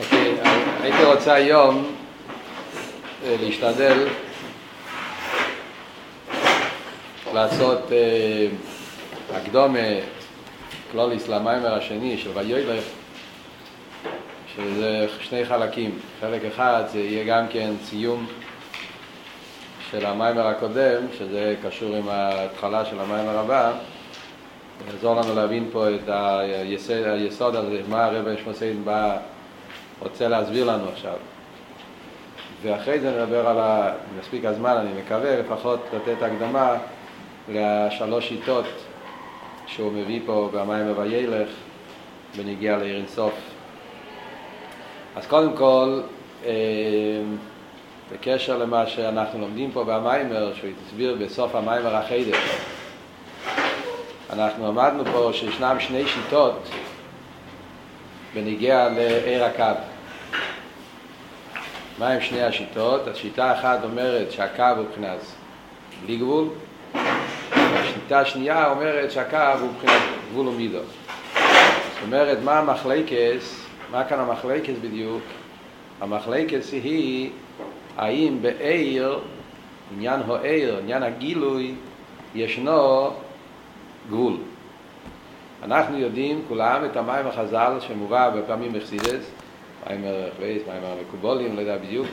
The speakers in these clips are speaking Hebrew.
אוקיי, הייתי רוצה היום אה, להשתדל לעשות אה, הקדומה כלוליס למיימר השני של ויילך שזה שני חלקים. חלק אחד זה יהיה גם כן סיום של המיימר הקודם שזה קשור עם ההתחלה של המיימר הבא. יעזור לנו להבין פה את היסוד, היסוד הזה, מה הרב שמוסיין בא, רוצה להסביר לנו עכשיו. ואחרי זה נדבר על, ה... מספיק הזמן, אני מקווה, לפחות לתת הקדמה לשלוש שיטות שהוא מביא פה במים וילך בנגיע לעיר אינסוף. אז קודם כל, אה, בקשר למה שאנחנו לומדים פה במיימר, שהוא הסביר בסוף המיימר החידש, אנחנו עמדנו פה שישנם שני שיטות בניגיע לעיר הקו. מה הם שני השיטות? השיטה אחת אומרת שהקו הוא מבחינת בלי גבול, והשיטה השנייה אומרת שהקו הוא מבחינת גבול ומידו. זאת אומרת, מה המחלקס, מה כאן המחלקס בדיוק? המחלקס היא האם בעיר, עניין העיר, עניין הגילוי, ישנו גבול. אנחנו יודעים כולם את המים החז"ל שמובא בפעמים מחסידס, מים הרחבייס, מים המקובולים, לא יודע בדיוק,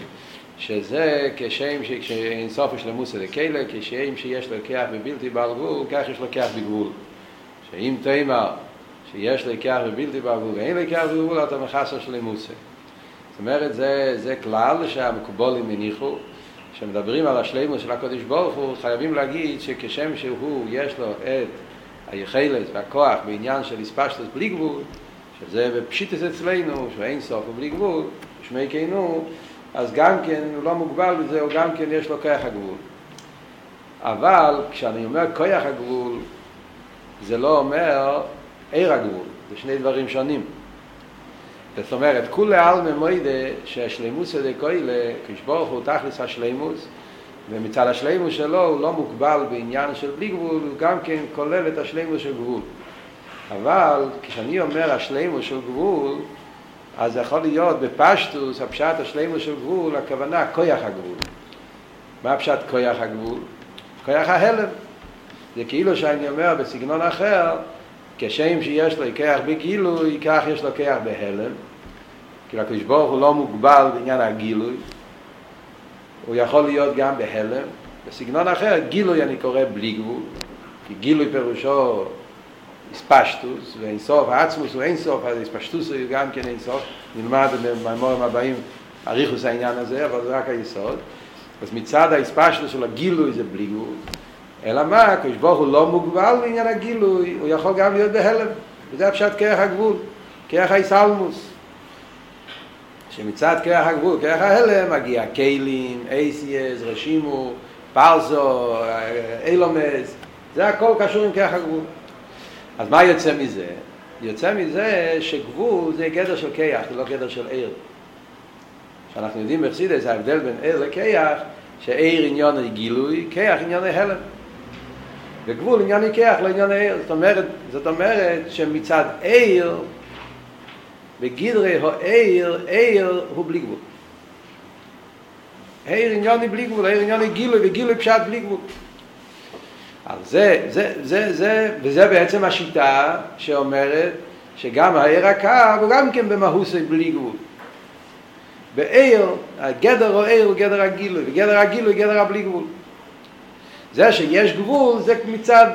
שזה כשם שאין סוף יש למוסה לכלא, כשם שיש לקח בבלתי בעל גבול, כך יש לקח בגבול. שאם תאמר שיש לקח בבלתי בעל גבול ואין לקח בגבול, אתה מחסר של למוסה. זאת אומרת, זה, זה כלל שהמקובולים הניחו, כשמדברים על השלימוס של הקודש ברוך הוא, חייבים להגיד שכשם שהוא, יש לו את היחלת והכוח בעניין של הספשטוס בלי גבול, שזה בפשיטס אצלנו, שאין סוף ובלי גבול, שמי כנו, אז גם כן הוא לא מוגבל בזה, הוא גם כן יש לו כוח הגבול. אבל כשאני אומר כוח הגבול, זה לא אומר עיר הגבול, זה שני דברים שונים. זאת אומרת, כולי עלמא מוידה שהשלימוס הזה כוילה, כשברוך הוא תכלס השלימוס, ומצד השלימוס שלו הוא לא מוגבל בעניין של בלי גבול, הוא גם כן כולל את השלימוס של גבול. אבל כשאני אומר השלימוס של גבול, אז זה יכול להיות בפשטוס, הפשט השלימוס של גבול, הכוונה כויח הגבול. מה הפשט כויח הגבול? כויח ההלם. זה כאילו שאני אומר בסגנון אחר, כשם שיש לו כיח בגילוי, כך יש לו כיח בהלם. כי הקדוש ברוך הוא לא מוגבל בעניין הגילוי, הוא יכול להיות גם בהלם. בסגנון אחר, גילוי אני קורא בלי גבול, כי גילוי פירושו הספשטוס, ואין סוף, העצמוס הוא אין סוף, אז הספשטוס הוא גם כן אין סוף, נלמד במאמורים הבאים אריכוס העניין הזה, אבל זה רק היסוד. אז מצד ההספשטוס של הגילוי זה בלי גבול, אלא מה, הקדוש ברוך הוא לא מוגבל בעניין הגילוי, הוא יכול גם להיות בהלם, וזה הפשט כרך הגבול, כרך האיסלמוס. שמצד כרך הגבול, כרך ההלם, מגיע קיילים, אייסייז, רשימו, פרזו, אילומס, זה הכל קשור עם כרך הגבול. אז מה יוצא מזה? יוצא מזה שגבול זה גדר של כיח, זה לא גדר של עיר. שאנחנו יודעים בחסידס, ההבדל בין עיר לכיח, שעיר עניון היא גילוי, כיח עניון היא הלם. וגבול עניין היא כיח, לא עניין העיר. זאת אומרת, זאת אומרת שמצד עיר, בגדרי העיר, עיר הוא בלי גבול. עיר עניין היא בלי גבול, עיר עניין היא גילוי, וגילוי פשט בלי גבול. אז זה, זה, זה, זה, וזה בעצם השיטה שאומרת שגם העיר הקו הוא גם כן במהוס בלי גבול. בעיר, הגדר או עיר הוא גדר הגילוי, וגדר הגילוי הוא גדר הבלי גבול. זה שיש גבול זה מצד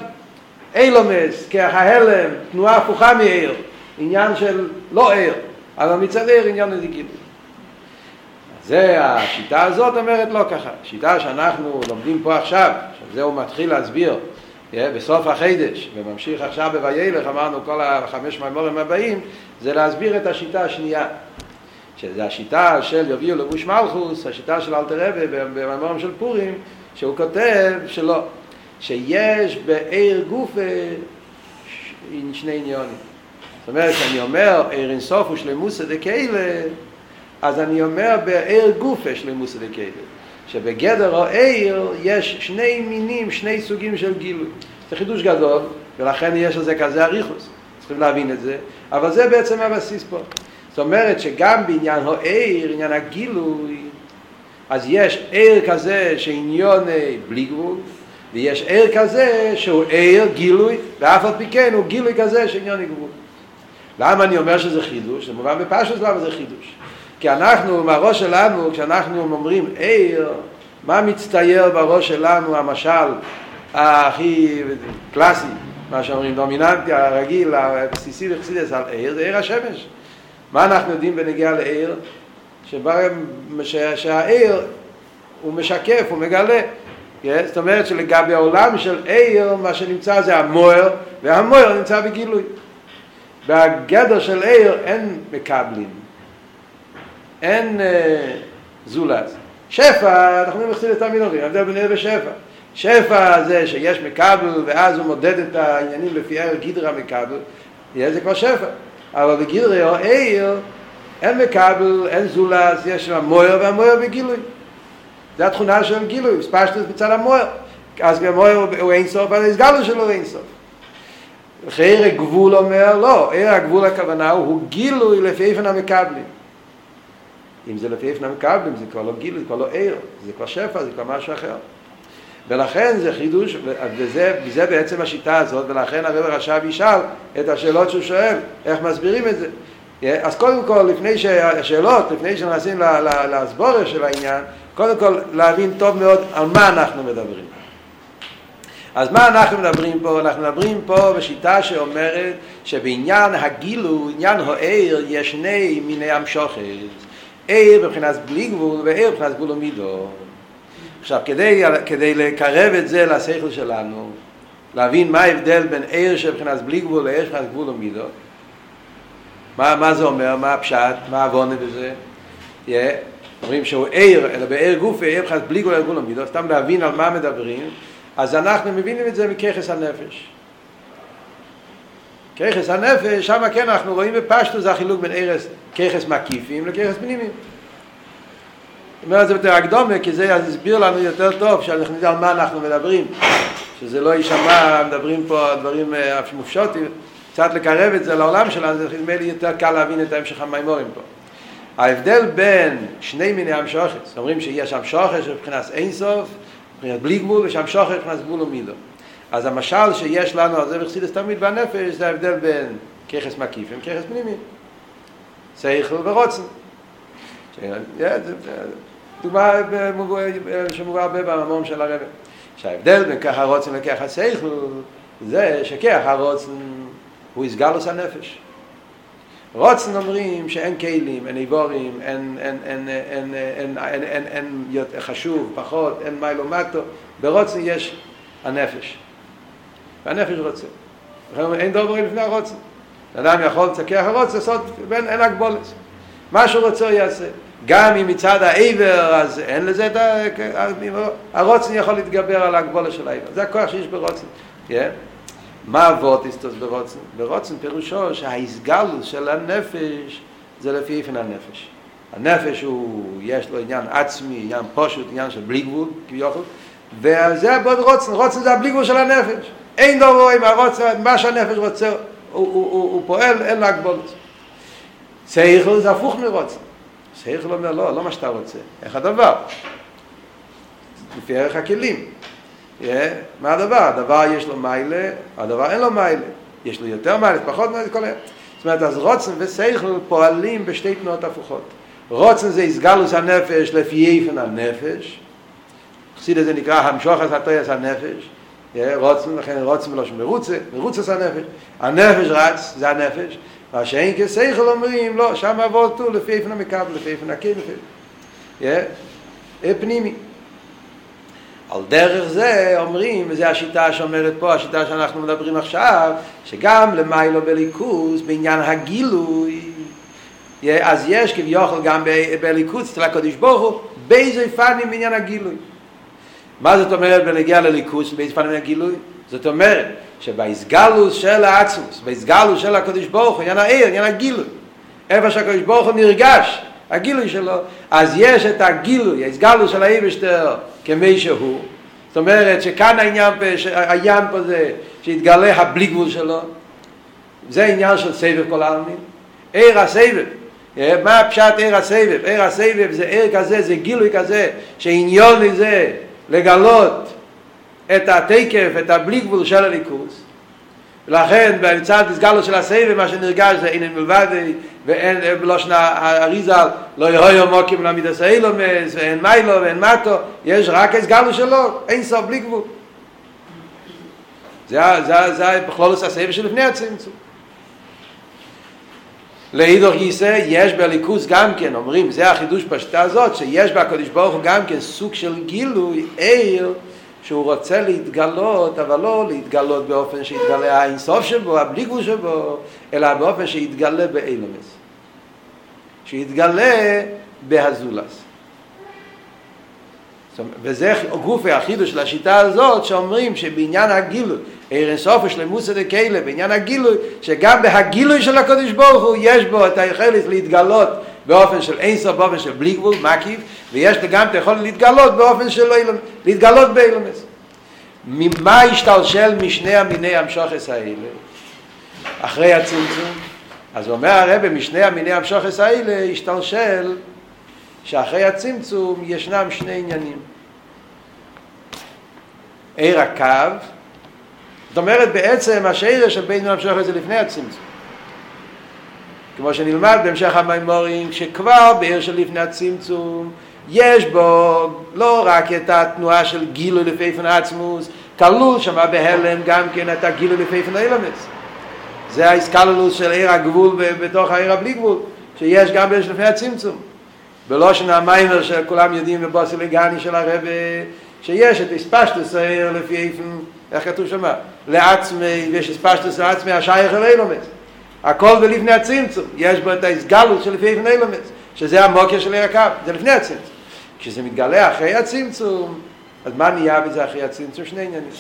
אילומס, כהלם, תנועה הפוכה מעיר, עניין של לא עיר, אבל מצד עיר עניין הזה גילוי. זה השיטה הזאת אומרת לא ככה. השיטה שאנחנו לומדים פה עכשיו, שזה הוא מתחיל להסביר בסוף החידש, וממשיך עכשיו בויילך, אמרנו כל החמש מימורים הבאים, זה להסביר את השיטה השנייה. שזה השיטה של יביאו לבוש מלכוס, השיטה של אלתר רבי במימורים של פורים, שהוא כותב שלא, שיש בעיר גופה שני עניונים. זאת אומרת, כשאני אומר עיר אינסוף ושלמוסא דקיילה, אז אני אומר בעיר גופה שלמוסא דקיילה. שבגדר העיר יש שני מינים, שני סוגים של גילוי. זה חידוש גדול, ולכן יש לזה כזה אריכוס. צריכים להבין את זה, אבל זה בעצם הבסיס פה. זאת אומרת שגם בעניין העיר, עניין הגילוי, אז יש עיר כזה שעניון בלי גבול, ויש עיר כזה שהוא עיר גילוי, ואף על פי כן הוא גילוי כזה שעניון גבול. למה אני אומר שזה חידוש? זה מובן בפשטוס למה זה חידוש. כי אנחנו, מהראש שלנו, כשאנחנו אומרים עיר, מה מצטייר בראש שלנו, המשל הכי קלאסי, מה שאומרים, דומיננטי, הרגיל, הבסיסי וחסידס על עיר, זה עיר השמש. מה אנחנו יודעים בנגיעה לעיר? שהעיר הוא משקף, הוא מגלה. זאת אומרת שלגבי העולם של עיר, מה שנמצא זה המוער, והמוער נמצא בגילוי. בגדר של עיר אין מקבלים, אין אה, זולת. שפע, אנחנו אומרים את המינורים, ההבדל בין עיר ושפע. שפע זה שיש מקבל ואז הוא מודד את העניינים לפי ערך גידרה מקבל, זה כבר שפע. אבל בגידרה או עיר אין מקבל, אין זולת, יש שם מויר והמויר בגילוי. זה התכונה של גילוי, ספשטוס מצד המויר. אז המויר הוא אין סוף, אבל הסגלו שלו אין סוף. חייר הגבול אומר, לא, עיר הגבול הכוונה הוא גילוי לפי איפן המקבלים. אם זה לפי איפן המקבלים, זה כבר לא גילוי, זה כבר לא עיר, זה כבר שפע, זה כבר משהו אחר. ולכן זה חידוש, וזה, וזה בעצם השיטה הזאת, ולכן הרב רש"ב ישאל את השאלות שהוא שואל, איך מסבירים את זה. אז קודם כל, לפני שהשאלות, לפני שנכנסים להסבורה של העניין, קודם כל להבין טוב מאוד על מה אנחנו מדברים. אז מה אנחנו מדברים פה? אנחנו מדברים פה בשיטה שאומרת שבעניין הגילו, עניין העיר, יש שני מיני המשוכת. עיר מבחינת בלי גבול ועיר מבחינת גבול ומידו. עכשיו, כדי, כדי לקרב את זה לשכל שלנו, להבין מה ההבדל בין עיר שבחינת בלי גבול לעיר שבחינת גבול ומידו, מה, מה זה אומר, מה הפשט, מה העוונה בזה, yeah. אומרים שהוא עיר, אלא בעיר גופי, עיר מבחינת בלי גבול ומידו, סתם להבין על מה מדברים, אז אנחנו מבינים את זה מככס הנפש. ככס הנפש, שם כן אנחנו רואים בפשטו זה החילוק בין ערס, ככס מקיפים לככס פנימיים. אומר את זה יותר הקדומה, כי זה יסביר לנו יותר טוב, שאנחנו נדע על מה אנחנו מדברים, שזה לא יישמע, מדברים פה דברים מופשוטים, קצת לקרב את זה לעולם שלנו, זה נדמה לי יותר קל להבין את ההמשך המימורים פה. ההבדל בין שני מיני המשוכס, אומרים שיש שם שוכס מבחינת אינסוף, מבחינת בלי גבול, ושם שוכס מבחינת גבול ומידו. אז המשל שיש לנו על זה בחסידס תמיד בנפש, זה ההבדל בין ככס מקיפים, ככס פנימיים. שכל ורוצן. דוגמה שמובא הרבה בממון של הרב. שההבדל בין ככה רוצן לככה שכל זה שככה רוצן הוא הסגלוס הנפש. רוצן אומרים שאין כלים, אין איבורים, אין, אין, אין, אין, אין, אין, אין, אין יותר חשוב, פחות, אין מיילו מטו. ברוצן יש הנפש. והנפש רוצה. אין דוברים לפני הרוצן. אדם יכול לצקח הרוצן, לעשות, אין הגבולת. מה שהוא רוצה הוא יעשה. גם אם מצד העבר, אז אין לזה את ה... הרוצן יכול להתגבר על ההגבולה של העבר. זה הכוח שיש ברוצן. Yeah. מה הווטיסטוס ברוצן? ברוצן פירושו שההסגלות של הנפש זה לפי איפן הנפש. הנפש הוא, יש לו עניין עצמי, עניין פשוט, עניין של בלי גבול, כביכול, וזה הבוד רוצן, רוצן זה הבלי גבול של הנפש. אין דורו עם הרוצן, מה שהנפש רוצה, הוא, פועל, אין לו הגבולת. שכל זה הפוך מרוצן. שכל אומר, לא, לא מה שאתה רוצה. איך הדבר? לפי ערך הכלים. מה הדבר? הדבר יש לו מיילה, הדבר אין לו מיילה. יש לו יותר מיילה, פחות מיילה, כל ה... זאת אומרת, אז רוצן ושכל פועלים בשתי תנועות הפוכות. רוצן זה הסגלוס הנפש לפי איפן הנפש. חסיד הזה נקרא המשוך את הטויס הנפש. רוצן, לכן רוצן ולא שמרוצה, מרוצה זה הנפש. הנפש רץ, זה הנפש. מה שאין כסייכל אומרים, לא, שם עבודתו לפי איפן המקבל, לפי איפן הקל, לפי... פנימי. על דרך זה אומרים, וזו השיטה שאומרת פה, השיטה שאנחנו מדברים עכשיו, שגם למיילו בליכוז, בעניין הגילוי, אז יש כביכול גם בליכוז, אצל הקדוש ברוך הוא, באיזה פנים בעניין הגילוי. מה זאת אומרת בנגיע לליכוז, באיזה פנים בעניין הגילוי? זאת אומרת, שבהסגלוס של העצמוס, בהסגלוס של הקדוש ברוך הוא, עניין העיר, עניין הגילוי, איפה שהקדוש ברוך הוא נרגש, הגילוי שלו, אז יש את הגילוי, ההסגלוס של העיר בשטר, כמי שהוא, זאת אומרת שכאן העניין פה, העניין פה זה שהתגלה הבלי גבול שלו, זה עניין של סבב כל העלמין, עיר הסבב, מה פשט עיר הסבב? עיר הסבב זה עיר כזה, זה גילוי כזה, שעניון לזה לגלות את התקף, את הבלי גבול של הליכוס. ולכן במצד הסגלו של הסבב מה שנרגש זה אין מלבד ואין בלושנה האריזל לא יהיו מוקים למידס האילומס ואין מיילו ואין מטו יש רק הסגלו שלו אין סוף בלי גבול זה, זה בכלול הסבב שלפני הצמצום לאידוך גיסא יש בליכוס גם כן אומרים זה החידוש בשיטה הזאת שיש בקדוש ברוך הוא גם כן סוג של גילוי עיר שהוא רוצה להתגלות, אבל לא להתגלות באופן שיתגלה האינסוף שבו, הבלי גבול שבו, אלא באופן שיתגלה באילומס. שיתגלה בהזולס. וזה גופי החידוש של השיטה הזאת שאומרים שבעניין הגילוי, עיר אינסוף של מוסד הקהילה, בעניין הגילוי, שגם בהגילוי של הקדוש ברוך הוא יש בו את היכולת להתגלות באופן של אינסוף, באופן של בלי גבול, מקיף, ויש גם את היכולת להתגלות באופן של אילומס, להתגלות באילומס. ממה השתלשל משני המיני המשוחס האלה? אחרי הצמצום. אז אומר הרב, משני המיני המשוחס האלה השתלשל שאחרי הצמצום ישנם שני עניינים. עיר הקו, זאת אומרת בעצם השעיר של בין המשוחס זה לפני הצמצום. כמו שנלמד בהמשך המימורים, שכבר בעיר לפני הצמצום יש בו לא רק את התנועה של גילוי לפי פן עצמוס, כלול שם בהלם גם כן את הגילוי לפי פן אילמס. זה ההסקללוס של עיר הגבול בתוך העיר הבלי גבול, שיש גם בעיר לפני הצמצום. בלושן המיימר שכולם יודעים בבוסי לגני של הרבה, שיש את הספשטוס העיר לפי איפן, איך כתוב שם? לעצמי, ויש הספשטוס לעצמי השייך אל אילמס. הכל בלפני הצמצום, יש בו את ההסגלות של לפי איפן אילמס, שזה המוקר של עיר הקו, זה לפני הצמצום. כשזה מתגלה אחרי הצמצום, אז מה נהיה בזה אחרי הצמצום? שני עניינים.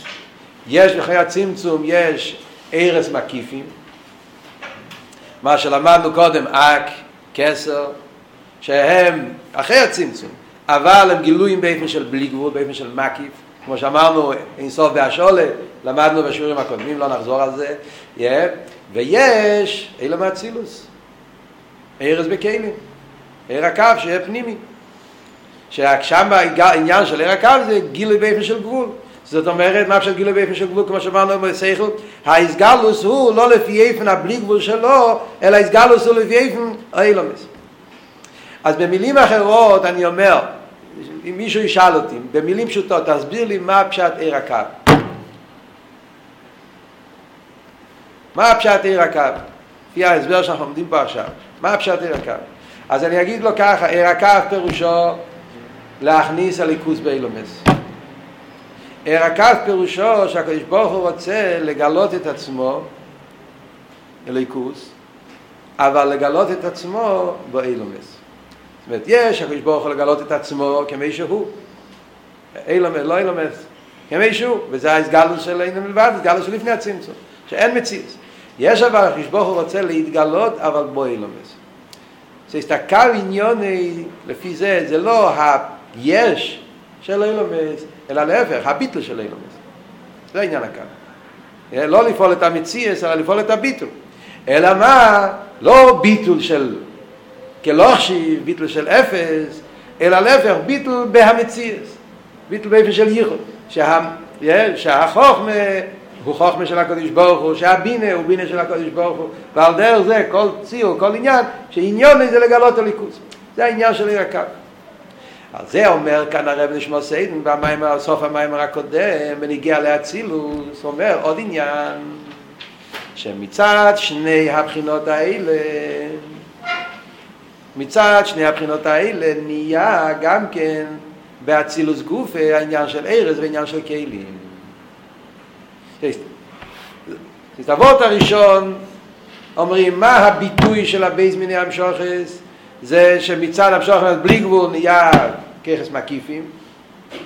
יש אחרי הצמצום, יש ערס מקיפים, מה שלמדנו קודם, אק, כסר, שהם אחרי הצמצום, אבל הם גילויים באופן של בלי גבול, באופן של מקיף, כמו שאמרנו אינסוף בהשולה, למדנו בשיעורים הקודמים, לא נחזור על זה, yeah. ויש אלה מהצילוס, ערס בכלים, ער הקו שיהיה פנימי. ששם העניין של עיר הקו זה גילוי באופן של גבול. זאת אומרת, מה פשוט גילוי באופן של גבול, כמו שאמרנו בסייכל, ההסגלוס הוא לא לפי איפן הבלי גבול שלו, אלא ההסגלוס הוא לפי איפן האילומס. אז במילים אחרות אני אומר, אם מישהו ישאל אותי, במילים פשוטות, תסביר לי מה פשט עיר הקו. מה פשט עיר הקו? לפי ההסבר שאנחנו עומדים פה עכשיו. מה פשט עיר הקו? אז אני אגיד לו ככה, עיר הקו פירושו להכניס הליכוס באילומס. ערקת פירושו שהקדוש ברוך הוא רוצה לגלות את עצמו, הליכוס, אבל לגלות את עצמו באילומס. זאת אומרת, יש הקדוש ברוך הוא לגלות את עצמו כמי שהוא. אילומס, לא אילומס, כמי שהוא, וזה ההסגלות של אין מלבד, הסגלות לפני הצמצום, שאין מציאות. יש אבל הקדוש ברוך הוא רוצה להתגלות, אבל בו אילומס. זה הסתכל עניוני, לפי זה, זה לא יש של אילומס, אלא להפך, הביטל של אילומס. זה העניין הקו. לא לפעול את המציאס, אלא לפעול את הביטול. אלא מה? לא ביטול של כלוכשי, ביטול של אפס, אלא להפך, ביטול בהמציאס. ביטול באופן של ייחוד. שה, שהחוכמה הוא חוכמה של הקדוש ברוך הוא, שהבינה הוא בינה של הקדוש ברוך הוא, ועל דרך זה כל ציור, כל עניין, שעניון זה לגלות הליכוס. זה העניין של עיר הקו. על זה אומר כאן הרב נשמע סיידן במיימר, סוף המיימר הקודם, בניגיע לאצילוס, אומר עוד עניין, שמצד שני הבחינות האלה, מצד שני הבחינות האלה נהיה גם כן באצילוס גוף העניין של ארז ועניין של כלים. את אבות הראשון אומרים מה הביטוי של הבייס מיני המשוחס זה שמצד המשוחס בלי גבול נהיה ככס מקיפים,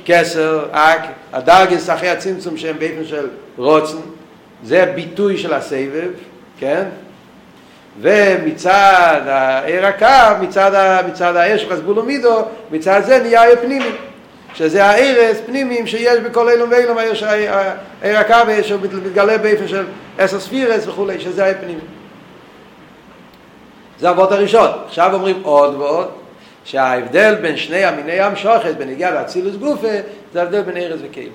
כסר, אק, הדרגס אחרי הצמצום שהם באופן של רוצן, זה ביטוי של הסבב, כן? ומצד העיר הקו, מצד, מצד העיר של חסבולו מידו, מצד זה נהיה העיר פנימי, שזה הערס פנימיים שיש בכל אילום ואילום, העיר הקו שמתגלה באופן של עשר ספירס וכולי, שזה העיר פנימי. זה אבות הראשון. עכשיו אומרים עוד ועוד, שההבדל בין שני המיני המשוכת, בנגיעה לאצילוס גופה, זה ההבדל בין ארז וכלים.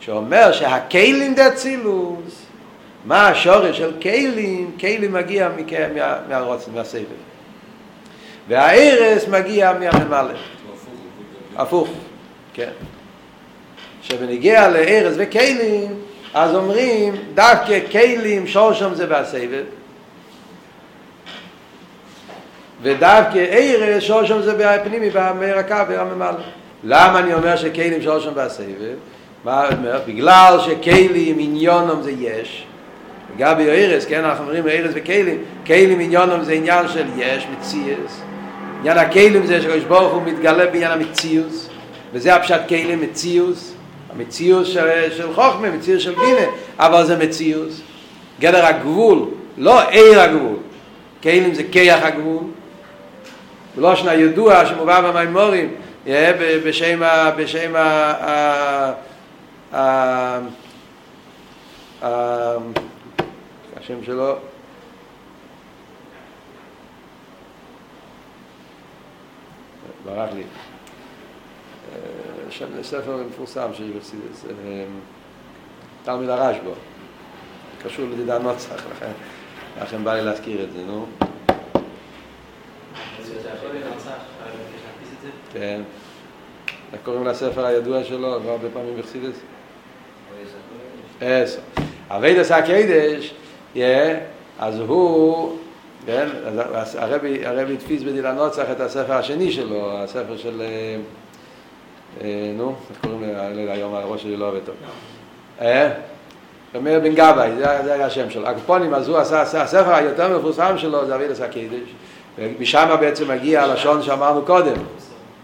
שאומר שהכלים דה אצילוס, מה השורש של כלים? כלים מגיע מהרוצן, מהסבל. והארס מגיע מהממלא. הפוך, כן. שבנגיע לארז וכלים, אז אומרים, דווקא כלים שורשם זה בסבב, ודווקא ארז שורשם זה בפנימי, במרקה, בממלא. למה אני אומר שכלים שורשם בסבב? מה אומר? בגלל שכלים עניונם זה יש, גבי ארז, כן, אנחנו אומרים ארז וכלים, כלים עניונם זה עניין של יש, מציאס, עניין הכלים זה שקדוש ברוך הוא מתגלה בעניין המציאוס, וזה הפשט כלים מציאוס, המציאוס של, של חוכמה, מציאוס של בינה, אבל זה מציאוס, גדר הגבול, לא עיר הגבול, כלים זה כיח הגבול, ולא שנה ידוע שמובא במימורים, בשם ה... בשם ה... השם שלו. ברח לי. שם ספר מפורסם שיש בחסידס תלמיד הרשב"א. קשור לדידה נוצח לכן לכן בא לי להזכיר את זה נו. כן. קוראים לספר הידוע שלו כבר הרבה פעמים בחסידס עשר. אבי דסה קדש אז הוא כן? אז הרבי, הרבי תפיס בדילה נוצח את הספר השני שלו, הספר של, נו, איך קוראים לזה היום, הראש שלי לא עובד טוב. אומר בן גבאי, זה, היה השם שלו. הקופונים, אז הוא עשה, הספר היותר מפורסם שלו זה אבידס הקדש, ומשם בעצם מגיע הלשון שאמרנו קודם,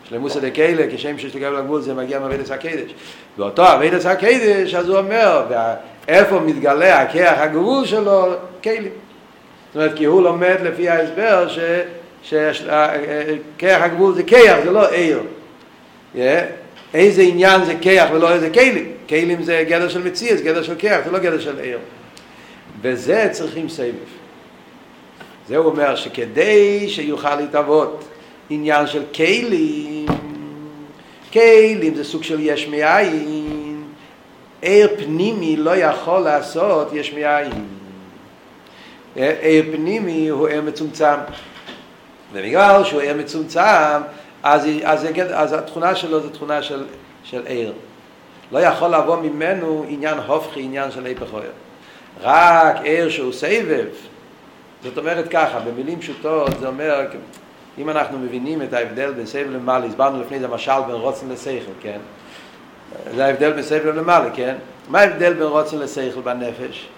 שלמוסא דקיילה, כשם שיש לקבל לגבול, זה מגיע מאבידס הקדש. ואותו אבידס הקדש, אז הוא אומר, איפה מתגלה הכיח הגבול שלו? קיילים. זאת אומרת, כי הוא לומד לפי ההסבר שכיח הגבול זה כיח, זה לא עיר. איזה עניין זה כיח ולא איזה כלים. כלים זה גדר של מציאס, גדר של כיח, זה לא גדר של עיר. וזה צריכים סבב. זה הוא אומר שכדי שיוכל להתאבות עניין של כלים, כלים זה סוג של יש מאין, עיר פנימי לא יכול לעשות יש מאין. עיר פנימי הוא עיר מצומצם. ובגלל שהוא עיר מצומצם, אז, אז, אז התכונה שלו זו תכונה של, של עיר. לא יכול לבוא ממנו עניין הופכי, עניין של היפך עיר. רק עיר שהוא סבב, זאת אומרת ככה, במילים פשוטות זה אומר, אם אנחנו מבינים את ההבדל בין סבב למעלה, הסברנו לפני זה משל בין רוצן לשכל, כן? זה ההבדל בין סבב למעלה, כן? מה ההבדל בין רוצן לשכל בנפש?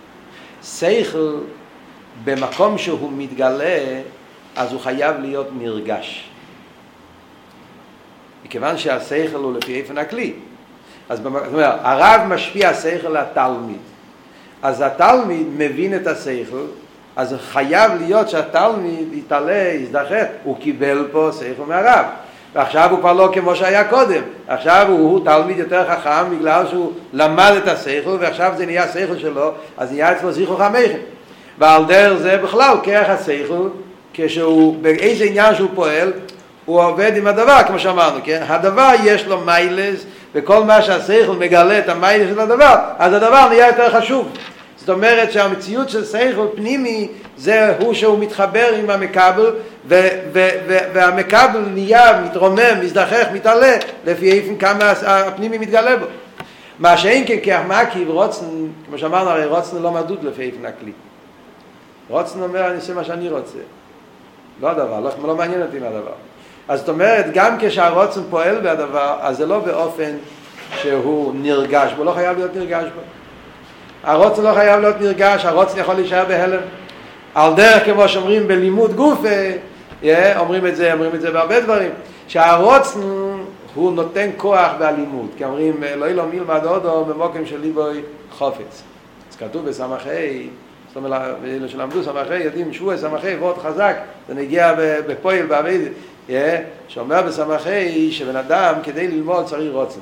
שכל במקום שהוא מתגלה, אז הוא חייב להיות נרגש. מכיוון שהשכל הוא לפי איפן הכלי. אז זאת אומרת, הרב משפיע השכל לתלמיד. אז התלמיד מבין את השכל, אז חייב להיות שהתלמיד יתעלה, יזדחך, הוא קיבל פה שכל מהרב. ועכשיו הוא כבר לא כמו שהיה קודם, עכשיו הוא, הוא תלמיד יותר חכם בגלל שהוא למד את השכל ועכשיו זה נהיה השכל שלו, אז נהיה אצלו זכרו חמכם. ועל דרך זה בכלל כרך השכל, כשהוא, באיזה עניין שהוא פועל, הוא עובד עם הדבר, כמו שאמרנו, כן? הדבר יש לו מיילס, וכל מה שהשכל מגלה את המיילס של הדבר, אז הדבר נהיה יותר חשוב. זאת אומרת שהמציאות של שכל פנימי זה הוא שהוא מתחבר עם המקבל ו- ו- ו- והמקבל נהיה, מתרומם, מזדחך, מתעלה לפי איפן כמה הפנימי מתגלה בו. מה שאין כן כהמקיב רוצן, כמו שאמרנו הרי רוצן לא מדוד לפי איפן הכלי. רוצן אומר אני עושה מה שאני רוצה. לא הדבר, לא, לא מעניין אותי מהדבר. אז זאת אומרת, גם כשהרוצן פועל בהדבר, אז זה לא באופן שהוא נרגש בו, לא חייב להיות נרגש בו. הרוצן לא חייב להיות נרגש, הרוצן יכול להישאר בהלם. על דרך כמו שאומרים בלימוד גוף, yeah, אומרים את זה, אומרים את זה בהרבה דברים, שהרוצן הוא נותן כוח באלימות, כי אומרים לא ילום ילמד הודו במוקם של ליבוי חופץ. אז כתוב בסמכי, זאת אומרת, אלה שלמדו סמכי, יודעים שבוע סמכי ועוד חזק, זה נגיע בפועל בעביד, yeah, שאומר בסמכי שבן אדם כדי ללמוד צריך רוצן.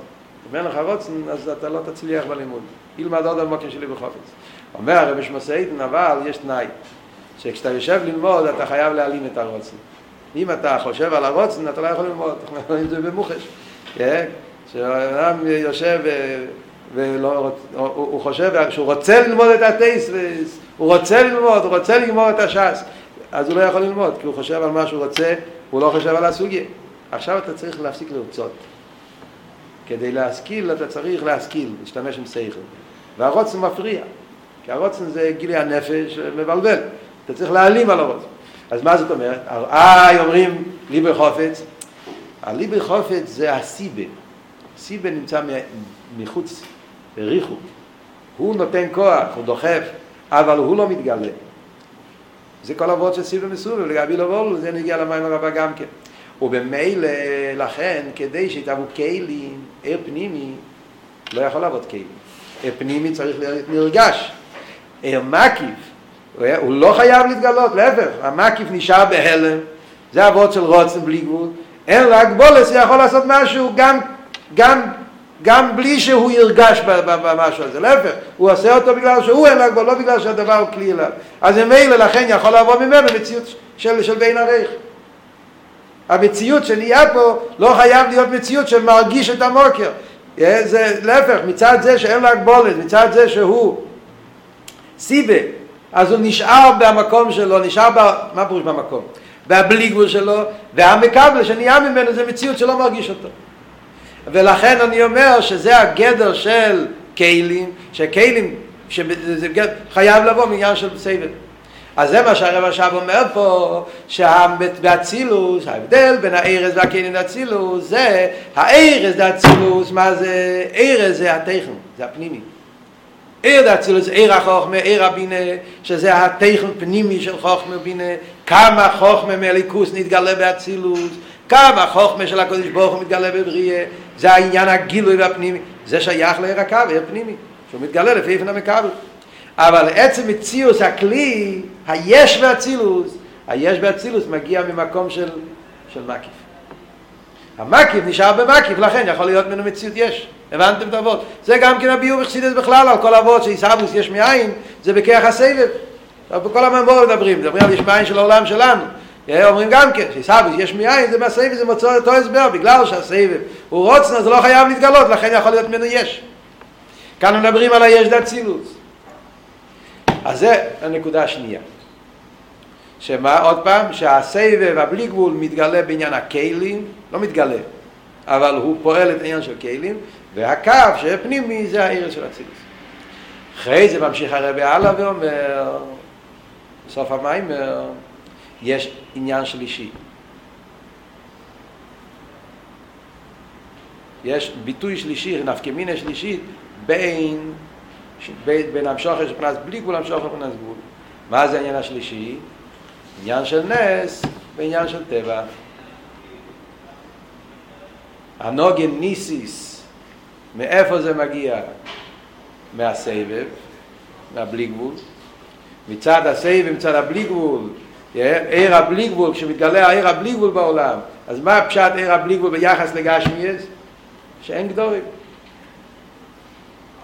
אם אין לך רוצן, אז אתה לא תצליח בלימוד. ילמד עוד על מוקר שלי בחופץ. אומר הרב שמסעיתן, אבל יש תנאי. שכשאתה יושב ללמוד אתה חייב להעלים את הרוצן. אם אתה חושב על הרוצן אתה לא יכול ללמוד, את זה במוחש. כן? שאדם יושב ולא, הוא, הוא חושב שהוא רוצה ללמוד את הטייס, הוא רוצה ללמוד, הוא רוצה לגמור את הש"ס, אז הוא לא יכול ללמוד, כי הוא חושב על מה שהוא רוצה, הוא לא חושב על הסוגיה. עכשיו אתה צריך להפסיק לרצות. כדי להשכיל אתה צריך להשכיל, להשתמש עם שכל. והרוצן מפריע, כי הרוצן זה גילי הנפש מבלבל, אתה צריך להעלים על הרוצן. אז מה זאת אומרת? אה, אומרים ליבר חופץ, הליבר חופץ זה הסיבה. סיבה נמצא מחוץ, בריחו. הוא נותן כוח, הוא דוחף, אבל הוא לא מתגלה. זה כל אבות של סיבה מסובב, לגבי לבולו, זה נגיע למים הרבה גם כן. ובמילא, לכן, כדי שיתאבו כלים, עיר פנימי, לא יכול לעבוד כלים. עיר פנימי צריך להיות נרגש. עיר מקיף, הוא לא חייב להתגלות, להפך, המקיף נשאר בהלם, זה אבות של רוצן בלי גבול, אין רק בולס יכול לעשות משהו גם, גם, גם בלי שהוא ירגש במשהו הזה, להפך, הוא עושה אותו בגלל שהוא אין רק לא בגלל שהדבר הוא כלי אליו. אז ממילא לכן יכול לעבור ממנו מציאות של, של בין הרייך. המציאות שנהיה פה לא חייב להיות מציאות שמרגיש את המוקר. זה להפך, מצד זה שאין לו הגבולת, מצד זה שהוא סיבה, אז הוא נשאר במקום שלו, נשאר, ב... מה פירוש במקום? בבלי גבול שלו, והמקבל שנהיה ממנו זה מציאות שלא מרגיש אותו. ולכן אני אומר שזה הגדר של כלים, שכלים, שזה חייב לבוא מעניין של סבב. אז זה מה שהרב עכשיו אומר פה, שבאצילוס, ההבדל בין הארז והקניין לאצילוס, זה הארז לאצילוס, מה זה? ארז זה הטכן, זה הפנימי. עיר דאצילוס, עיר החוכמה, עיר הבינה, שזה הטכן פנימי של חוכמה ובינה, כמה חוכמה מליכוס נתגלה באצילוס, כמה חוכמה של הקודש ברוך הוא מתגלה בבריאה, זה העניין הגילוי והפנימי, זה שייך לעיר הקו, עיר פנימי, שהוא מתגלה לפי איפן המקבל. אבל עצם מציאוס הכלי, היש באצילוס, היש באצילוס מגיע ממקום של, של מקיף. המקיף נשאר במקיף, לכן יכול להיות ממנו מציאות יש. הבנתם את אבות? זה גם כן הביאור בחסידס בכלל, על כל אבות שעיסאוווס יש מאין, זה בכיח הסבב. בכל הממבור מדברים, מדברים על יש מאין של העולם שלנו. אומרים גם כן, שעיסאוווס יש מאין, זה מהסבב, זה מצוא אותו הסבר, בגלל שהסבב הוא רוצנה, זה לא חייב להתגלות, לכן יכול להיות ממנו יש. כאן מדברים על היש דאצילוס. אז זה הנקודה השנייה. שמה עוד פעם? שהסבב הבלי גבול מתגלה בעניין הכלים, לא מתגלה, אבל הוא פועל את העניין של כלים, והקו שפנימי זה העיר של הצילוס. אחרי זה ממשיך הרבי הלאה ואומר, בסוף המיימר, יש עניין שלישי. יש ביטוי שלישי, נפקמינה שלישית, בין, בין, המשוכר של פנס בלי גבול המשוכר של פנס גבול. מה זה העניין השלישי? עניין של נס ועניין של טבע. הנוגן ניסיס, מאיפה זה מגיע? מהסבב, מהבלי גבול. מצד הסבב, מצד הבלי גבול, עיר הבלי גבול, כשמתגלה העיר הבלי גבול בעולם, אז מה פשט עיר הבלי גבול ביחס לגשמיאס? שאין גדורים.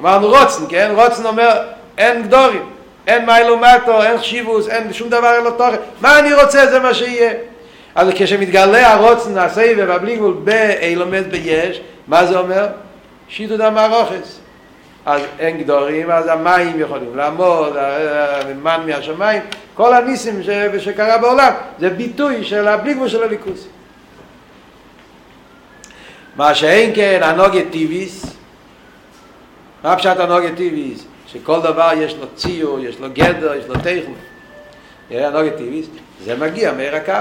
אמרנו רוצן, כן? רוצן אומר אין גדורים. אין מיילו מטו, אין חשיבוס, אין שום דבר לו תוכן. מה אני רוצה זה מה שיהיה. אז כשמתגלה הרוצן, הסבב, הבלי גבול, באילומד ביש, מה זה אומר? שיטו דם הרוחס. אז אין גדורים, אז המים יכולים לעמוד, המן מהשמיים, כל הניסים ש... שקרה בעולם, זה ביטוי של הבלי גבול של הליכוס. מה שאין כן, הנוגת טיביס, מה פשט הנוגת טיביס? שכל דבר יש לו ציור, יש לו גדר, יש לו טכן. הנוגת טיביס, זה מגיע מהר הקו.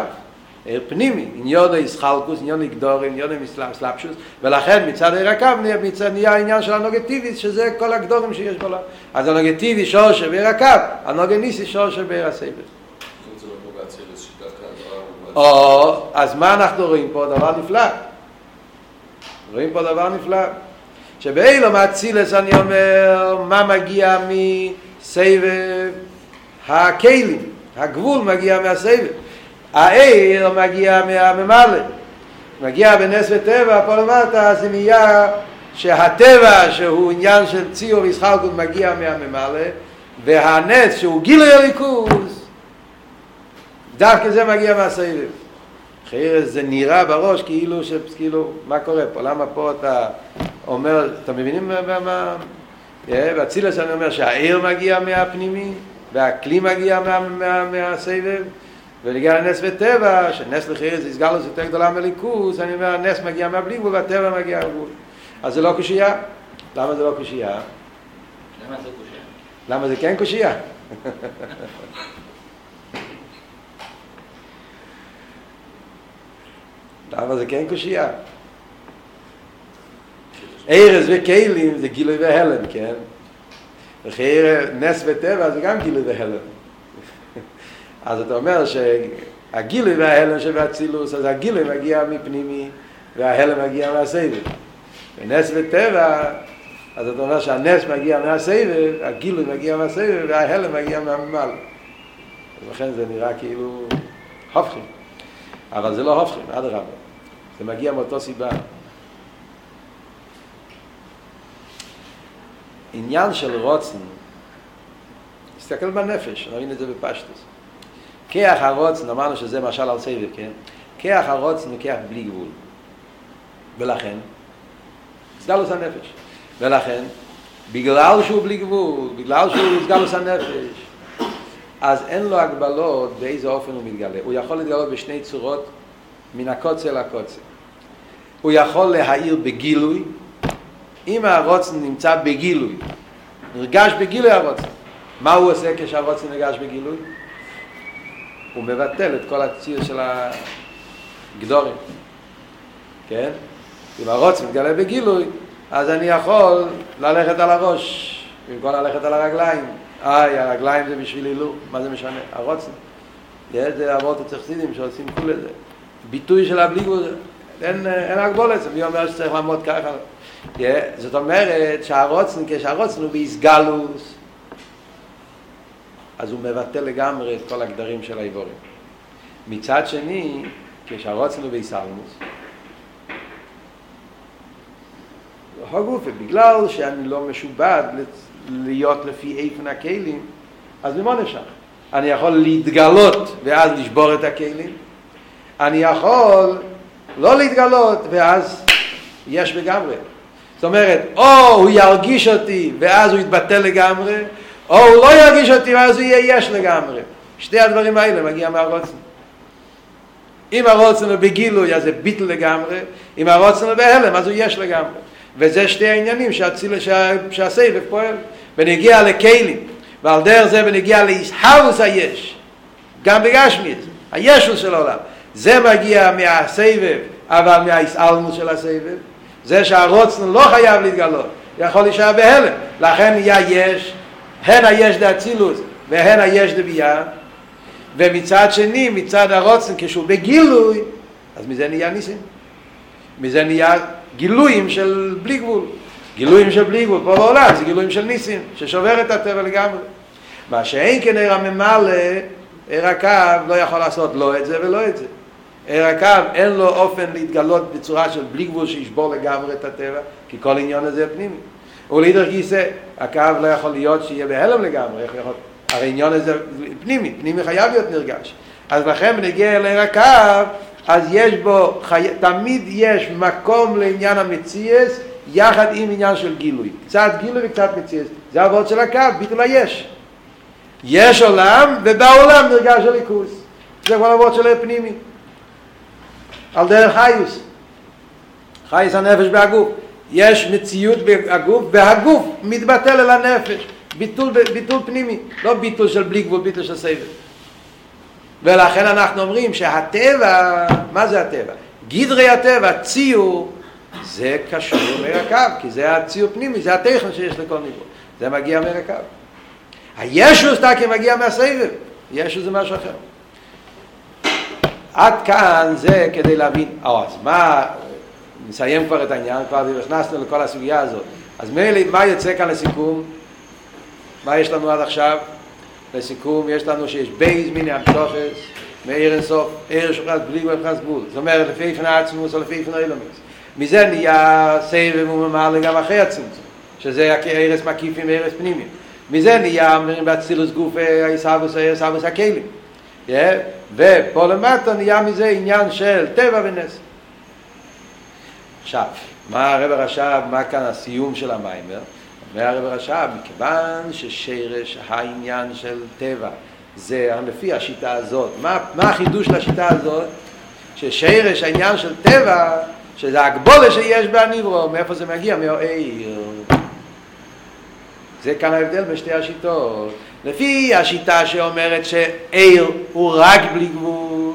ער פנימי, אין יודו ישחלקוס, אין יודו יגדור, אין יודו מסלאפשוס, ולכן מצד ער הקו נהיה העניין של הנוגטיביס, שזה כל הגדורים שיש בעולם. אז הנוגטיבי שור שבער הקו, הנוגניסי שור שבער הסבל. או, אז מה אנחנו רואים פה? דבר נפלא. רואים פה דבר נפלא. שבאילו מאצילס אני אומר, מה מגיע מסבב הכלים, הגבול מגיע מהסבב. העיר מגיע מהממלא, מגיע בנס וטבע, פה למטה זה נהיה שהטבע שהוא עניין של ציור וישחלקות מגיע מהממלא והנס שהוא גילוי הליכוז דווקא זה מגיע מהסבב. אחרי זה נראה בראש כאילו, ש... כאילו, מה קורה פה? למה פה אתה אומר, אתם מבינים מה... מה... באצילס אני אומר שהעיר מגיע מהפנימי והכלי מגיע מה, מה, מהסבב ולגיע לנס וטבע, שנס יסגר לזה יותר גדולה מליכוס, אני אומר הנס מגיע מהבלי גבול והטבע מגיע מהגבול. אז זה לא קושייה. למה זה לא קושייה? למה זה קושייה? למה זה כן קושייה? למה זה כן קושייה? ארז וכלים זה גילוי והלם, כן? וחייר נס וטבע זה גם גילוי והלם. אז אתה אומר שהגילוי וההלם שבאצילוס, אז הגילוי מגיע מפנימי וההלם מגיע מהסבב. ונס וטבע, אז אתה אומר שהנס מגיע מהסבב, הגילוי מגיע מהסבב וההלם מגיע מהממל. ולכן זה נראה כאילו הופכים. אבל זה לא הופכים, אדרבה. זה מגיע מאותו סיבה. עניין של רוצן, תסתכל בנפש, נבין את זה בפשטוס. כיח הרוצן, אמרנו שזה משל על סבב, כן? כיח הרוצן הוא כיח בלי גבול. ולכן, סגלוס הנפש. ולכן, בגלל שהוא בלי גבול, בגלל שהוא סגלוס הנפש, אז אין לו הגבלות באיזה אופן הוא מתגלה. הוא יכול להתגלות בשני צורות, מן הקוצה לקוצה. הוא יכול להעיר בגילוי, אם הרוצן נמצא בגילוי, נרגש בגילוי הרוצן, מה הוא עושה כשהרוצן נרגש בגילוי? הוא מבטל את כל הציר של הגדורים, כן? אם הרוצן מתגלה בגילוי, אז אני יכול ללכת על הראש, במקום ללכת על הרגליים. איי, הרגליים זה בשביל הילוך, מה זה משנה? הרוצן. זה אבות הצחסידים שעושים כול את זה. ביטוי של הבליגות, אין, אין הגבולת, מי אומר שצריך לעמוד ככה? Yeah, זאת אומרת שהרוצן, כשהרוצן הוא באיסגלוס, אז הוא מבטל לגמרי את כל הגדרים של האיבורים. מצד שני, כשהרוצן הוא באיסלמוס, הגופה, בגלל שאני לא משובד להיות לפי איפן הכלים, אז ממה נשך? אני יכול להתגלות ואז לשבור את הכלים, אני יכול לא להתגלות ואז יש לגמרי. זאת אומרת, או הוא ירגיש אותי ואז הוא יתבטל לגמרי, או הוא לא ירגיש אותי ואז הוא יהיה יש לגמרי. שתי הדברים האלה מגיע מהרוצן. אם הרוצן הוא בגילוי אז זה ביטל לגמרי, אם הרוצן הוא בהלם אז הוא יש לגמרי. וזה שתי העניינים שה, שהסבב פועל. ונגיע לכלים, ועל דרך זה ונגיע להסהרוס היש, גם בגשמיס, הישוס של העולם. זה מגיע מהסבב, אבל מההסעלמוס של הסבב. זה שהרוצן לא חייב להתגלות, יכול להישאר בהלם. לכן נהיה יש, הן היש דאצילוס והן היש דבייה. ומצד שני, מצד הרוצן, כשהוא בגילוי, אז מזה נהיה ניסים. מזה נהיה גילויים של בלי גבול. גילויים של בלי גבול פה בעולם, זה גילויים של ניסים, ששובר את הטבע לגמרי. מה שאין כן עיר הממלא, עיר הקו לא יכול לעשות לא את זה ולא את זה. עיר הקו אין לו אופן להתגלות בצורה של בלי גבול שישבור לגמרי את הטבע, כי כל עניין הזה פנימי. ולהידר גיסא, הקו לא יכול להיות שיהיה בהלם לגמרי, יכול... הרי עניין הזה פנימי, פנימי חייב להיות נרגש. אז לכן בנגיע לעיר הקו, אז יש בו, חי... תמיד יש מקום לעניין המציאס, יחד עם עניין של גילוי. קצת גילוי וקצת מציאס. זה העבוד של הקו, ביטול היש. יש עולם, ובעולם נרגש הליכוס. זה כבר העבוד של הפנימי. על דרך חיוס. חייס הנפש בהגוף. יש מציאות בהגוף, והגוף מתבטל אל הנפש. ביטול, ביטול פנימי, לא ביטול של בלי גבול, ביטול של סבב. ולכן אנחנו אומרים שהטבע, מה זה הטבע? גדרי הטבע, ציור, זה קשור מרקב, כי זה הציור פנימי, זה הטכן שיש לכל ניבור. זה מגיע מרקב. הישו סתקי מגיע מהסבב, ישו זה משהו אחר. עד כאן זה כדי להבין, או, אז מה, נסיים כבר את העניין, כבר נכנסנו לכל הסוגיה הזאת. אז מילא, מה יוצא כאן לסיכום? מה יש לנו עד עכשיו? לסיכום, יש לנו שיש בייז מיני המשוכס, מאיר אינסוף, עיר שוחס בלי גבול גבול. זאת אומרת, לפי פני עצמוס או לפי פני אילומס. מזה נהיה סבב וממלא גם אחרי הצמצום, שזה ערס מקיפים וערס פנימיים. מזה נהיה, אומרים באצילוס גוף, הישאבוס, הישאבוס הכלים. ופה למטה נהיה מזה עניין של טבע ונס. עכשיו, מה הרב הרש"ב, מה כאן הסיום של המיימר? אומר הרב הרש"ב, מכיוון ששרש העניין של טבע זה לפי השיטה הזאת, מה, מה החידוש לשיטה הזאת? ששרש העניין של טבע, שזה הגבולה שיש בהניברו, מאיפה זה מגיע? מהעיר. זה כאן ההבדל בין שתי השיטות. לפי השיטה שאומרת שעיר הוא רק בלי גבול,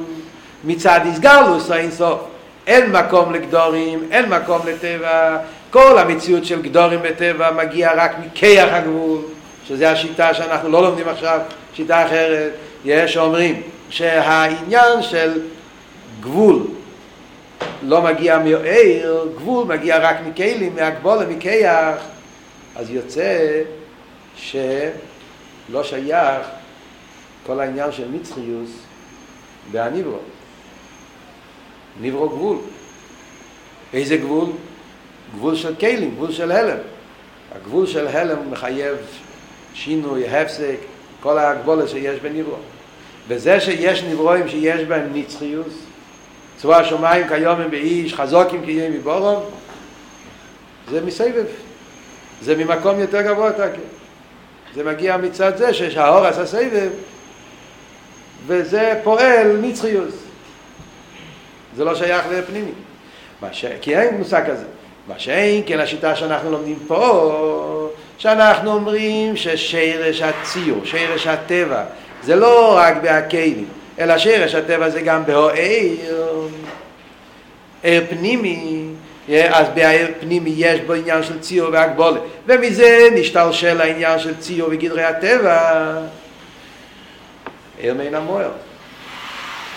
מצד איסגלוס האינסוף. אין מקום לגדורים, אין מקום לטבע, כל המציאות של גדורים בטבע מגיע רק מכיח הגבול, שזה השיטה שאנחנו לא לומדים עכשיו, שיטה אחרת. יש אומרים שהעניין של גבול לא מגיע מעיר, גבול מגיע רק מכלים, מהגבולה, מכיח, אז יוצא שלא שייך כל העניין של נצחיוס בהניברו. ניברו גבול. איזה גבול? גבול של כלים, גבול של הלם. הגבול של הלם מחייב שינוי, הפסק, כל ההגבולת שיש בניברו. וזה שיש נברואים שיש בהם נצחיוס, צבוע השמיים כיום הם באיש, חזוקים כי יהיה מבורום, זה מסבב. זה ממקום יותר גבוה תקי. זה מגיע מצד זה שיש האור עשה סבב, וזה פועל נצחיוס. זה לא שייך לפנימי. ש... כי אין מושג כזה. מה שאין כן השיטה שאנחנו לומדים פה, שאנחנו אומרים ששרש הציור, שרש הטבע, זה לא רק בהקיילים, אלא שרש הטבע זה גם בהוער, ער פנימי, אז בעיר פנימי יש בו עניין של ציור והגבולת, ומזה נשתלשל העניין של ציור וגדרי הטבע. ער מן המוער.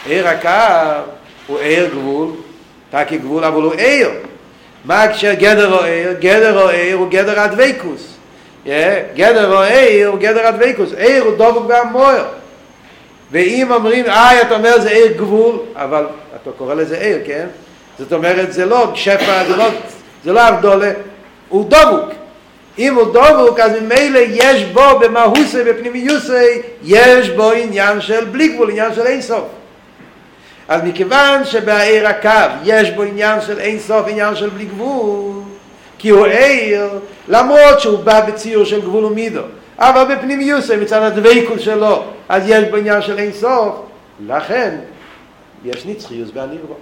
ער הקו הוא ער גבול, תקי גבול אבל הוא ער. מה כשר גדר או ער? גדר או ער הוא גדר הדבקוס. גדר או ער הוא גדר הדבקוס. ער הוא דבוק והמוער. ואם אומרים, אה, אתה אומר זה ער גבול, אבל אתה קורא לזה ער, כן? זאת אומרת, זה לא שפע, זה לא, זה לא ארדולה, הוא דבוק. אם הוא דבוק, אז ממילא יש בו במהוסי, בפנימיוסי, יש בו עניין של בלי גבול, עניין של אינסוף. אז מכיוון שבעיר הקו יש בו עניין של אין סוף, עניין של בלי גבול, כי הוא עיר, למרות שהוא בא בציור של גבול ומידו, אבל בפנימיוס מצד הדבקות שלו, אז יש בו עניין של אין סוף, לכן יש נצחיוס בהניברו.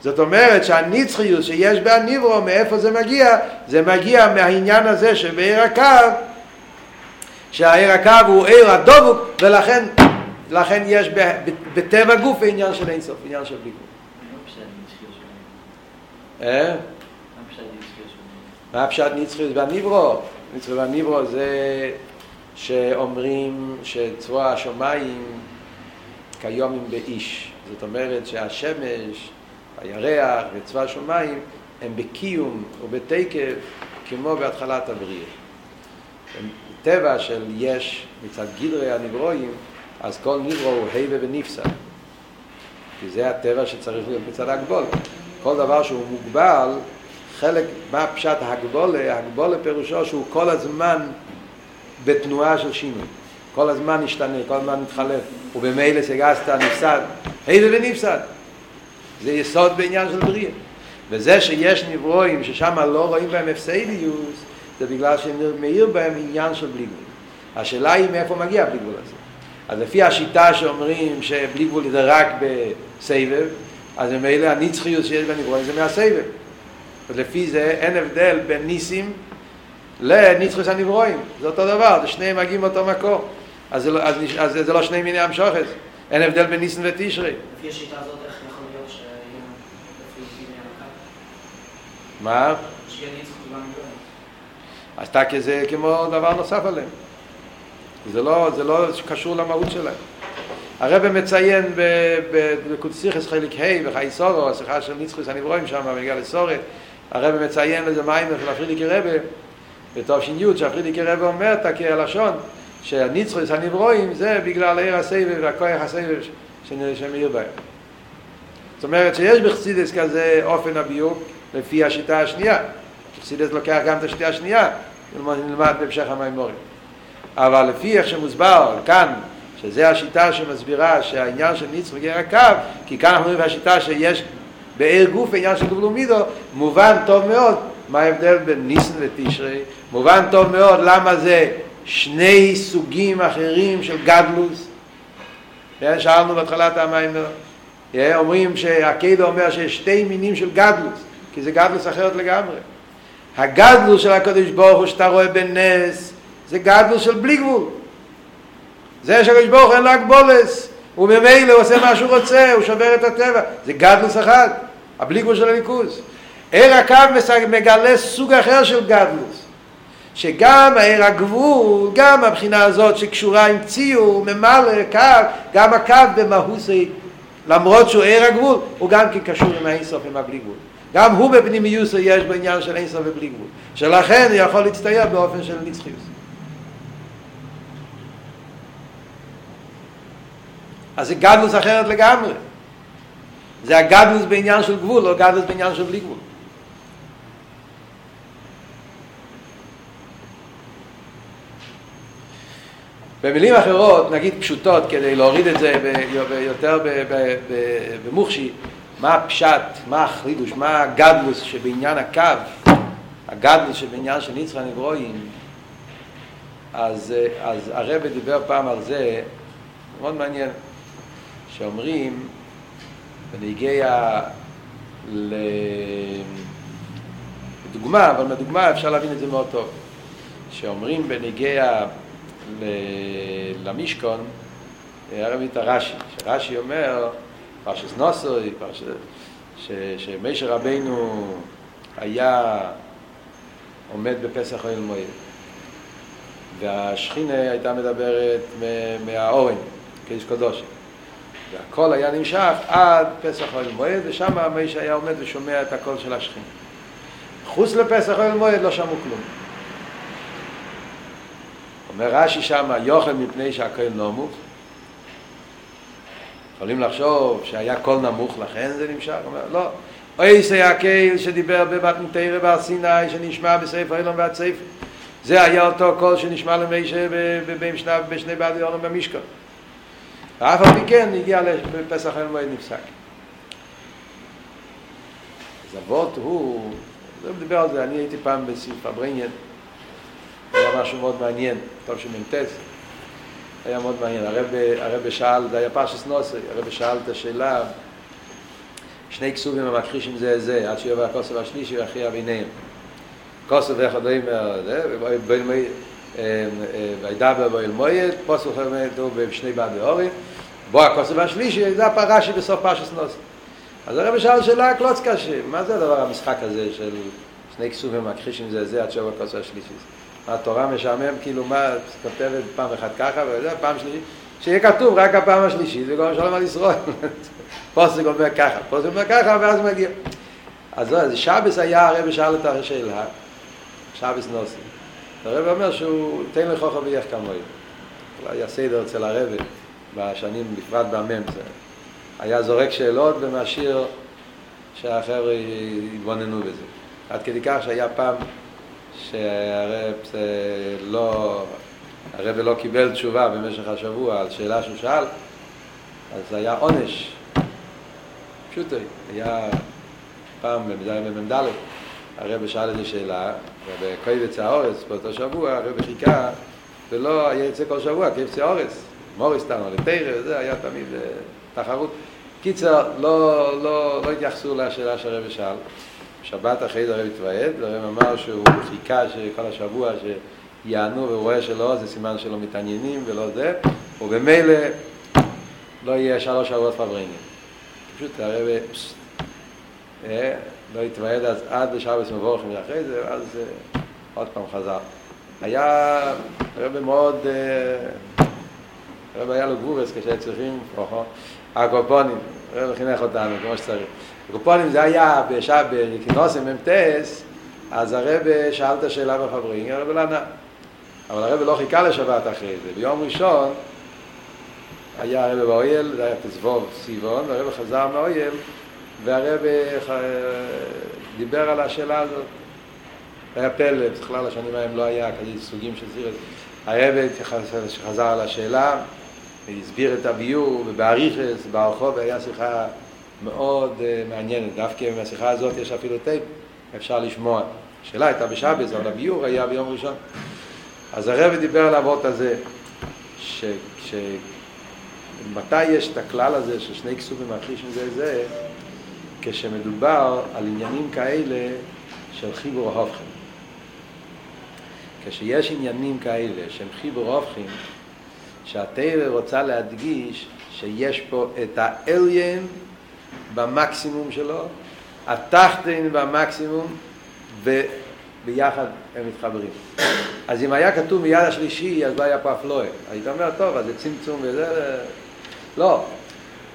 זאת אומרת שהנצחיוס שיש בהניברו, מאיפה זה מגיע? זה מגיע מהעניין הזה שבעיר הקו, שהעיר הקו הוא עיר הדובוק, ולכן לכן יש בטבע גוף עניין של אין סוף, עניין של בלי גוף. אה? מה פשט נצחיות בניברו? נצחיות בניברו זה שאומרים שצבוע השמיים כיום הם באיש. זאת אומרת שהשמש, הירח וצבע השמיים הם בקיום ובתקף כמו בהתחלת הבריאה. טבע של יש מצד גדרי הנברואים אז כל נברו הוא היבה ונפסד. כי זה הטבע שצריך להיות מצד הגבול. כל דבר שהוא מוגבל, חלק, מה פשט הגבולה? הגבולה פירושו שהוא כל הזמן בתנועה של שינוי. כל הזמן משתנה, כל הזמן מתחלף. ובמילא סגסת נפסד, היבה ונפסד. זה יסוד בעניין של בריאה. וזה שיש נברואים ששם לא רואים בהם הפסדיוס, זה בגלל שמאיר בהם עניין של בלי גבול. השאלה היא מאיפה מגיע הבלי גבול הזה. אז לפי השיטה שאומרים שבלי גבול זה רק בסבב, אז ממילא הנצחיות שיש בנברואים זה מהסבב. ולפי זה אין הבדל בין ניסים לנצחוס הנברואים. זה אותו דבר, זה שניהם מגיעים מאותו מקום. אז זה, לא, אז, אז זה לא שני מיני המשוכס. אין הבדל בין ניסים ותשרי. לפי השיטה הזאת איך יכול להיות שיהיה לפי דיני מה? אז תקי זה כמו דבר נוסף עליהם. זה לא, זה לא קשור למהות שלהם. הרב מציין בקודסיכס חלק ה' בחי סורו, השיחה של ניצחוס הנברואים שם, בנגיע לסורת, הרב מציין לזה מים של הפרידיקי רבה, בתש"י, שהפרידיקי רבה אומר, תקי הלשון, שהניצחוס הנברואים זה בגלל עיר הסבב והכוח הסבב שמאיר בהם. זאת אומרת שיש בחסידס כזה אופן הביוק לפי השיטה השנייה. חסידס לוקח גם את השיטה השנייה, נלמד בהמשך המימורים. אבל לפי איך שמוסבר כאן שזה השיטה שמסבירה שהעניין של נצח מגיע הקו, כי כאן אנחנו רואים בשיטה שיש בעיר גוף עניין של גבול ומידו, מובן טוב מאוד מה ההבדל בין ניסן ותשרי, מובן טוב מאוד למה זה שני סוגים אחרים של גדלוס, כן, שאלנו בהתחלת המים, אומרים שהקדו אומר שיש שתי מינים של גדלוס, כי זה גדלוס אחרת לגמרי. הגדלוס של הקדוש ברוך הוא שאתה רואה בנס, זה גדלוס של בלי גבול. זה שהקדוש ברוך אין לו הגבולס, הוא ממילא עושה מה שהוא רוצה, הוא שובר את הטבע, זה גדלוס אחד, הבלי גבול של הליכוז. עיר הקו מגלה סוג אחר של גדלוס. שגם העיר הגבול, גם הבחינה הזאת שקשורה עם ציור, ממלא קו, גם הקו במהוסי, למרות שהוא עיר הגבול, הוא גם כן קשור עם האינסוף, עם הבלי גבול. גם הוא בפנימיוס יש בעניין של אינסוף ובלי גבול. שלכן הוא יכול להצטייר באופן של נצחיוס. אז זה גדלוס אחרת לגמרי. זה הגדלוס בעניין של גבול, לא גדלוס בעניין של בלי גבול. במילים אחרות, נגיד פשוטות, כדי להוריד את זה יותר במוחשי, מה הפשט, מה החידוש, מה הגדלוס שבעניין הקו, הגדלוס שבעניין של נצחה נברואים, אז, אז הרב דיבר פעם על זה, מאוד מעניין, שאומרים, ונגיע לדוגמה, אבל מדוגמה אפשר להבין את זה מאוד טוב, שאומרים בנגיע למשכון, הרב את הרש"י, שרש"י אומר, פרשס נוסוי, פרש... שמשה רבנו היה עומד בפסח אוהל מועד, והשכינה הייתה מדברת מהאורן, כאיש קדוש. והקול היה נמשך עד פסח אוהל מועד, ושם משה היה עומד ושומע את הקול של השכינה. חוץ לפסח אוהל מועד לא שמעו כלום. אומר רש"י שם, יוכל מפני שהקול נמוך. יכולים לחשוב שהיה קול נמוך, לכן זה נמשך? אומר, לא. אומר זה הקול שדיבר במתן תורה בהר סיני, שנשמע מסוף העולם ועד סופו. זה היה אותו קול שנשמע למשה בין שני בדי ארון במשכן. ואף על פי כן הגיע לפתח אוהל מועד נפסק. אז אבות הוא, זה מדבר על זה, אני הייתי פעם בסעיף הברניאן, היה משהו מאוד מעניין, טוב שמ"ט, היה מאוד מעניין. הרב, הרב שאל, זה היה פרשס נוסי, הרב שאל את השאלה, שני כסובים המכחישים זה זה, עד שיובא הכוסף השלישי ויכריע ביניהם. כוסף ואחד אומר, וידבר באוהל מועד, פוסל חמד הוא בשני בעדי אורים, בוא הכוסף השלישי, זה הפרשי בסוף פרשס נוסי. אז הרב שאל שאלה קלוץ קשה, מה זה הדבר המשחק הזה של שני כסובים מכחישים זה זה עד שיובא הכוסף השלישי? התורה משעמם, כאילו מה, כותבת פעם אחת ככה, וזה פעם שלישית, שיהיה כתוב רק הפעם השלישית, גומר שלום על ישראל. פה זה גומר ככה, פה זה גומר ככה, ואז מגיע. אז זה שבס היה, הרב שאל את השאלה, שבס נוסי. הרב אומר שהוא, תן לך חוכם ויח כמוהו. אולי היה סדר אצל הרב בשנים, בפרט במ"ם, היה זורק שאלות ומשאיר שהחבר'ה יתבוננו בזה. עד כדי כך שהיה פעם שהרב לא, הרב לא קיבל תשובה במשך השבוע על שאלה שהוא שאל, אז היה עונש. פשוט היה פעם במ"ד, הרב שאל איזו שאלה, ובקויבץ האורס באותו שבוע הרב חיכה ולא היה יוצא כל שבוע קויבץ האורס, מוריס תנו לתרא, זה היה תמיד תחרות. קיצר, לא, לא, לא התייחסו לשאלה שהרב שאל. שבת אחרי זה הרב התוועד, והרב אמר שהוא חיכה שכל השבוע שיענו והוא רואה שלא, זה סימן שלא מתעניינים ולא זה, ובמילא לא יהיה שלוש שבועות פבריינים. פשוט הרב אה, לא התוועד אז עד לשבת מבורכים ואחרי זה, ואז אה, עוד פעם חזר. היה הרב מאוד, אה, הרב היה לו גבורס כשהיה צריכים, הקופונים, הרב חינך אותנו כמו שצריך. קופונים זה היה בשעה בכינוסים ממטס, אז הרב שאל את השאלה בחברים, הרב לא ענה. אבל הרב לא חיכה לשבת אחרי זה. ביום ראשון היה הרב באויל, זה היה תזבוב סיבון, והרב חזר מהאויל, והרב דיבר על השאלה הזאת. היה פלא, בכלל השנים ההם לא היה כזה סוגים של סירס. הרב חזר על השאלה, הסביר את הביור, ובאריכס, ברחוב, היה שיחה מאוד uh, מעניינת. דווקא בשיחה הזאת יש אפילו טייפ, אפשר לשמוע. השאלה הייתה בשבס, אבל הביור היה ביום ראשון. אז הרב דיבר על האבות הזה, ש... ש... מתי יש את הכלל הזה של שני כסופים מכחישים זה זה, כשמדובר על עניינים כאלה של חיבור ההופכים. כשיש עניינים כאלה שהם חיבור ההופכים, שהתרא רוצה להדגיש שיש פה את האליין במקסימום שלו, התחתן במקסימום, וביחד הם מתחברים. אז אם היה כתוב מיד השלישי, אז לא היה פה אפלואה. היית אומר, טוב, אז זה צמצום וזה... לא.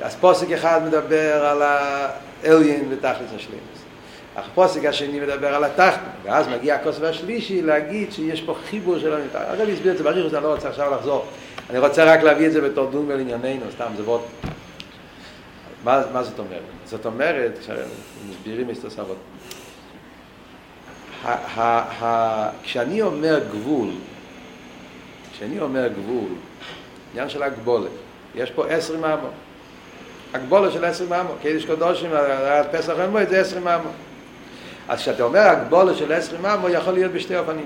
אז פוסק אחד מדבר על האליין ותכלס השלימוס. הפוסק השני מדבר על התחתן, ואז מגיע הכוסף השלישי להגיד שיש פה חיבור של המתחתן. הרב הסביר את זה בריחוס, אני לא רוצה עכשיו לחזור. אני רוצה רק להביא את זה בתור דון לענייננו, סתם, זה מאוד... מה, מה זאת אומרת? זאת אומרת, כשמסבירים את הסבות, כשאני אומר גבול, כשאני אומר גבול, עניין של הגבולת, יש פה עשרים מאמו. הגבולת של עשרים מאמו, קדיש קדושים, פסח מועד זה עשרים מאמו. אז כשאתה אומר הגבולת של עשרים מאמו, יכול להיות בשתי אופנים.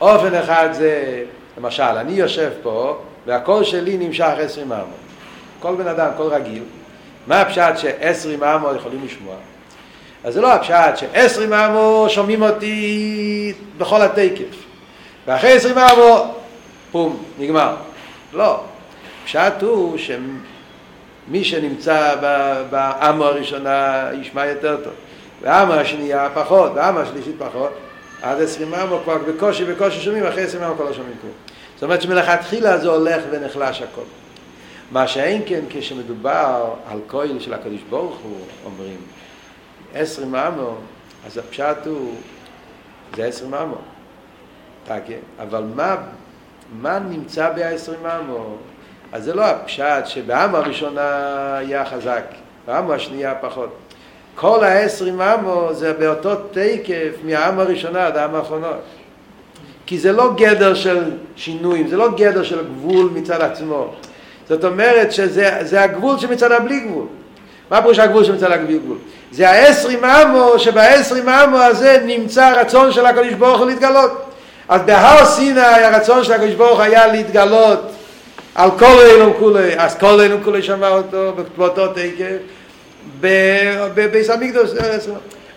אופן אחד זה, למשל, אני יושב פה, והקול שלי נמשך עשרים מאמו. כל בן אדם, כל רגיל, מה הפשט שעשרים מאמו יכולים לשמוע? אז זה לא הפשט שעשרים מאמו שומעים אותי בכל התקף. ואחרי עשרים מאמו, פום, נגמר. לא. הפשט הוא שמי שנמצא באמו הראשונה ישמע יותר טוב. באמו השנייה פחות, באמו השלישית פחות. עד עשרים מאמו כבר בקושי, בקושי שומעים, אחרי עשרים מאמו כבר לא שומעים כלום. זאת אומרת שמלכתחילה זה הולך ונחלש הכל. מה שאין כן כשמדובר על כהל של הקדוש ברוך הוא, אומרים, עשרים מאמו, אז הפשט הוא, זה עשרים מאמו. אבל מה, מה נמצא בעשרים מאמו? אז זה לא הפשט שבעם הראשונה היה חזק, בעם השנייה פחות. כל העשרים מאמו זה באותו תקף מהעם הראשונה עד העם האחרונות. כי זה לא גדר של שינויים, זה לא גדר של גבול מצד עצמו. זאת אומרת שזה הגבול שמצד הבלי גבול. מה פירוש הגבול שמצד הבלי גבול? זה העשרים אמו, שבעשרים אמו הזה נמצא הרצון של הקדוש ברוך הוא להתגלות. אז בהר סיני הרצון של הקדוש ברוך היה להתגלות על כל אילום כולי, אז כל אילום כולי שמע אותו באותו תקף, בביס המקדוש,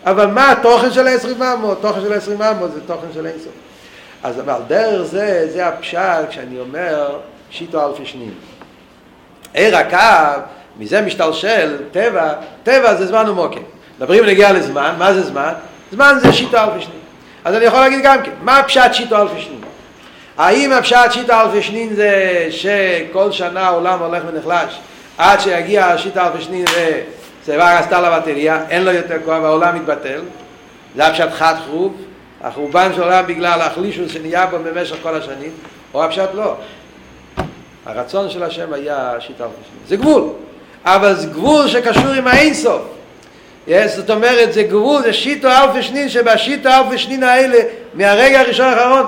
אבל מה התוכן של העשרים אמו? התוכן של העשרים אמו זה תוכן של אינסוף. אז אבל דרך זה, זה הפשט כשאני אומר שיטו אלפי שנים. עיר הקו, מזה משתלשל, טבע, טבע זה זמן ומוקר. מדברים ונגיע לזמן, מה זה זמן? זמן זה שיטו אלפי שנים. אז אני יכול להגיד גם כן, מה הפשט שיטו אלפי שנים? האם הפשט שיטו אלפי שנים זה שכל שנה העולם הולך ונחלש עד שיגיע השיטו אלפי שנים וסברה עשתה לבטריה, אין לו יותר כוח והעולם מתבטל, זה הפשט חד חרוב, החורבן של העולם בגלל החלישוס שנהיה בו במשך כל השנים, או הפשט לא. הרצון של השם היה שיטה אלפי שנים. זה גבול, אבל זה גבול שקשור עם האינסוף. Yes, זאת אומרת, זה גבול, זה שיטו אלפי שנים, שבשיטו אלפי שנים האלה, מהרגע הראשון האחרון,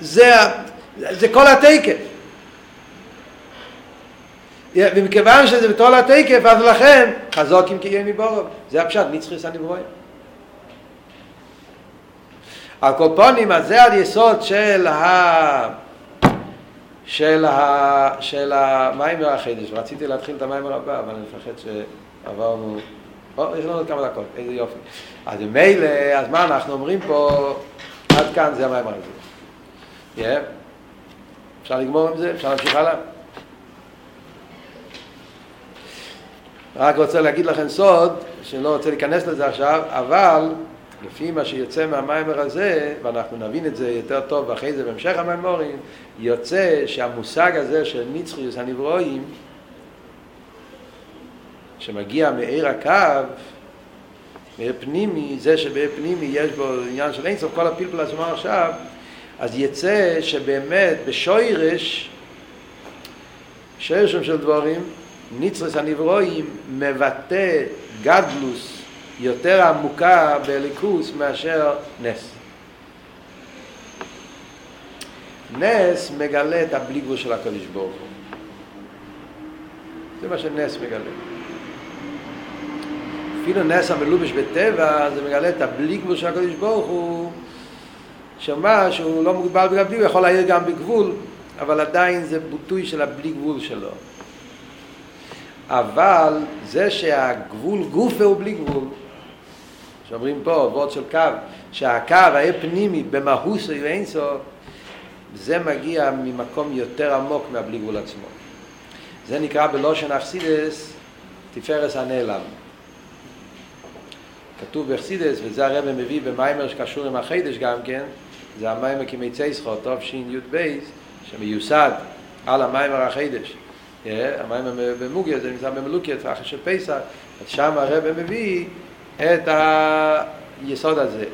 זה, זה כל התקף. ומכיוון שזה בתור התקף, אז לכן, חזוקים כי יהיה מבורם. זה הפשט, נצחי הנברואים. על כל פונים, אז זה על יסוד של ה... של, ה... של המיימר החידש. רציתי להתחיל את המיימר הבא, אבל אני מפחד שעברנו... או, יש לנו עוד כמה דקות, איזה יופי. אז מילא, אז מה אנחנו אומרים פה, עד כאן זה המיימר הזה. Yeah. אפשר לגמור עם זה? אפשר להמשיך הלאה? רק רוצה להגיד לכם סוד, שלא רוצה להיכנס לזה עכשיו, אבל לפי מה שיוצא מהמיימר הזה, ואנחנו נבין את זה יותר טוב אחרי זה בהמשך המיימורים, יוצא שהמושג הזה של נצחיוס הנברואים, שמגיע מעיר הקו, מעיר פנימי, זה שבעיר פנימי יש בו עניין של אינסוף, כל הפלפל עצמו עכשיו, אז יצא שבאמת בשוירש, שוירשם של דבורים, ניצרס הנברואים מבטא גדלוס יותר עמוקה בליכוס מאשר נס. נס מגלה את הבלי גבול של הקדוש ברוך הוא. זה מה שנס מגלה. אפילו נס המלובש בטבע, זה מגלה את הבלי גבול של הקדוש ברוך הוא, שאומר שהוא לא מוגבל בגלל בלי, הוא יכול להעיר גם בגבול, אבל עדיין זה ביטוי של הבלי גבול שלו. אבל זה שהגבול גופה הוא בלי גבול, שאומרים פה, וורד של קו, שהקו היה פנימי במהוס או אינסוף, זה מגיע ממקום יותר עמוק מהבלי גבול עצמו. זה נקרא בלושן אכסידס תפארס הנעלם. כתוב באכסידס, וזה הרב מביא במיימר שקשור עם החידש גם כן, זה המיימר כמי צייסחו, טוב שין י' בייס, שמיוסד על המיימר החידש. המיימר במוגיה, זה נמצא במלוקיה, אחרי של פסח, אז שם הרב מביא את היסוד הזה.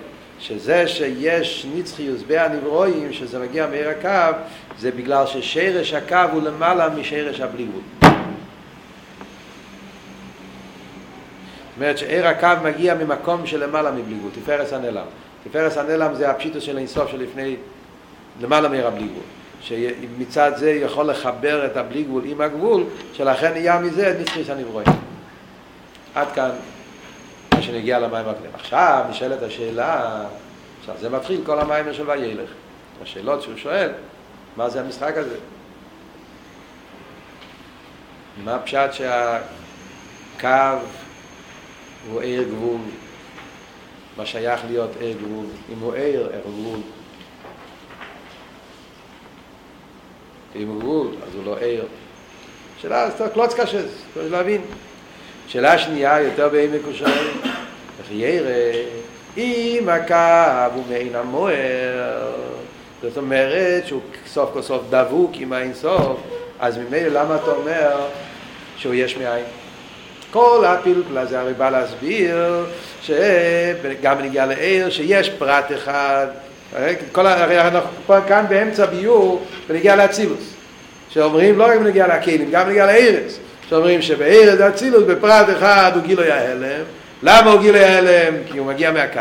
שזה שיש נצחיוס בהנברואים, שזה מגיע מעיר הקו, זה בגלל ששרש הקו הוא למעלה משרש הבלי גבול. זאת אומרת שעיר הקו מגיע ממקום של למעלה מבלי גבול, תפארס הנעלם. תפארס הנעלם זה הפשיטוס של האינסוף שלפני, למעלה מעיר הבלי גבול. שמצד זה יכול לחבר את הבלי גבול עם הגבול, שלכן נהיה מזה נצחיוס הנברואים. עד כאן. מה שנגיע למים הקדם. עכשיו נשאלת השאלה, עכשיו זה מתחיל כל המים של וילך. השאלות שהוא שואל, מה זה המשחק הזה? מה הפשט שהקו הוא עיר גבול, מה שייך להיות עיר גבול, אם הוא עיר גבול. אם הוא גבול, אז הוא לא עיר. שאלה, זה קלוץ קשה, צריך להבין. שאלה שנייה, יותר בעמק הוא שואל, איך ירא, אם הקו הוא מעין המוער, זאת אומרת שהוא סוף כל סוף דבוק עם האינסוף, אז ממילא למה אתה אומר שהוא יש מאין? כל הפלפל הזה הרי בא להסביר שגם בנגיעה לעיר שיש פרט אחד, כל, הרי אנחנו כאן באמצע ביור בנגיעה לאצילוס, שאומרים לא רק בנגיעה לכלים, גם בנגיעה לארץ. שאומרים שבעיר האצילות בפרט אחד הוא גילוי ההלם. למה הוא גילוי ההלם? כי הוא מגיע מהקו,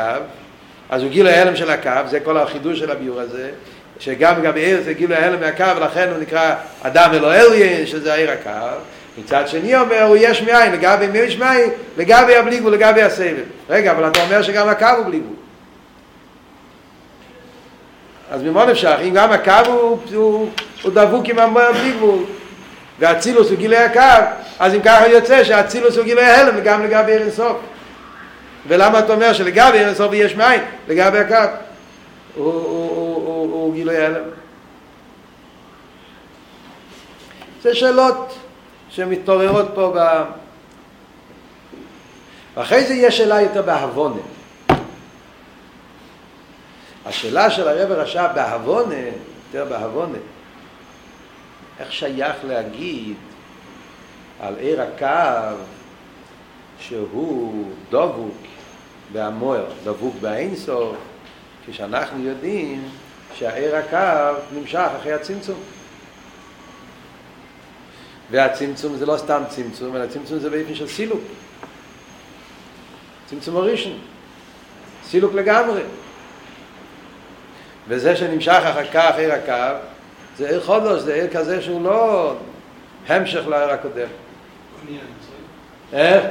אז הוא גילוי ההלם של הקו, זה כל החידוש של הביור הזה, שגם גם בעיר זה גילוי ההלם מהקו, ולכן הוא נקרא אדם אלוהליין, שזה העיר הקו. מצד שני אומר, הוא יש מאין, לגבי מי יש מאין, לגבי הבלי גבול, לגבי הסבל. רגע, אבל אתה אומר שגם הקו הוא בלי גבול. אז ממה נפשך, אם גם הקו הוא, הוא, הוא דבוק עם הבלי גבול, והצילוס הוא גילי הקו, אז אם ככה יוצא שהצילוס הוא גילי ההלם גם לגבי עיר אינסוף. ולמה אתה אומר שלגבי עיר אינסוף יש מאין? לגבי הקו. הוא, הוא, הוא, הוא, הוא גילי ההלם. זה שאלות שמתעוררות פה ב... ואחרי זה יש שאלה יותר בהבונה. השאלה של הרב הרשע בהבונה, יותר בהבונה, איך שייך להגיד על עיר הקו שהוא דבוק בהמוער, דבוק באינסוף, כשאנחנו יודעים שהעיר הקו נמשך אחרי הצמצום. והצמצום זה לא סתם צמצום, אלא צמצום זה באופן של סילוק. צמצום הראשון. סילוק לגמרי. וזה שנמשך אחר כך עיר הקו, זה עיר חודש, זה עיר כזה שהוא לא המשך לעיר הקודם. איך?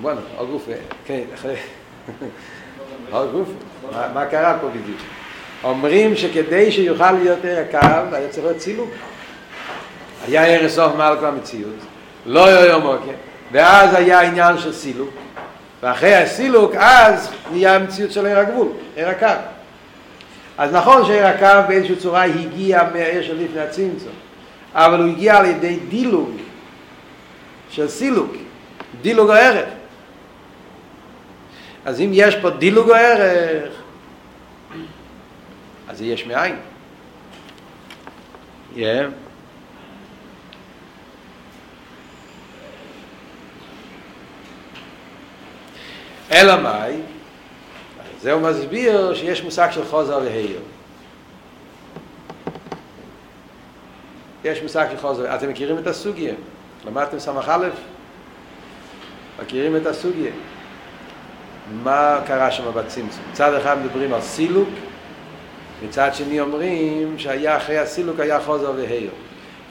בואנה, עוד גוף, כן, אחרי... עוד גוף, מה קרה פה בדיוק? אומרים שכדי שיוכל להיות עיר הקו, היה צריך להיות צילוק. היה עיר סוף מעל כל המציאות, לא יום אוקיי, ואז היה עניין של סילוק. ואחרי הסילוק אז נהיה המציאות של עיר הגבול, עיר הקו. אז נכון שעיר הקו באיזושהי צורה הגיע מהעיר של לפני הצמצום, אבל הוא הגיע על ידי דילוג של סילוק, דילוג הערך. אז אם יש פה דילוג הערך, אז יש מאין. Yeah. אלא מאי? זה הוא מסביר שיש מושג של חוזר והיר. יש מושג של חוזר, אתם מכירים את הסוגיה? למדתם סמך א'? מכירים את הסוגיה? מה קרה שם בצמצום? מצד אחד מדברים על סילוק, מצד שני אומרים שהיה אחרי הסילוק היה חוזר והיר.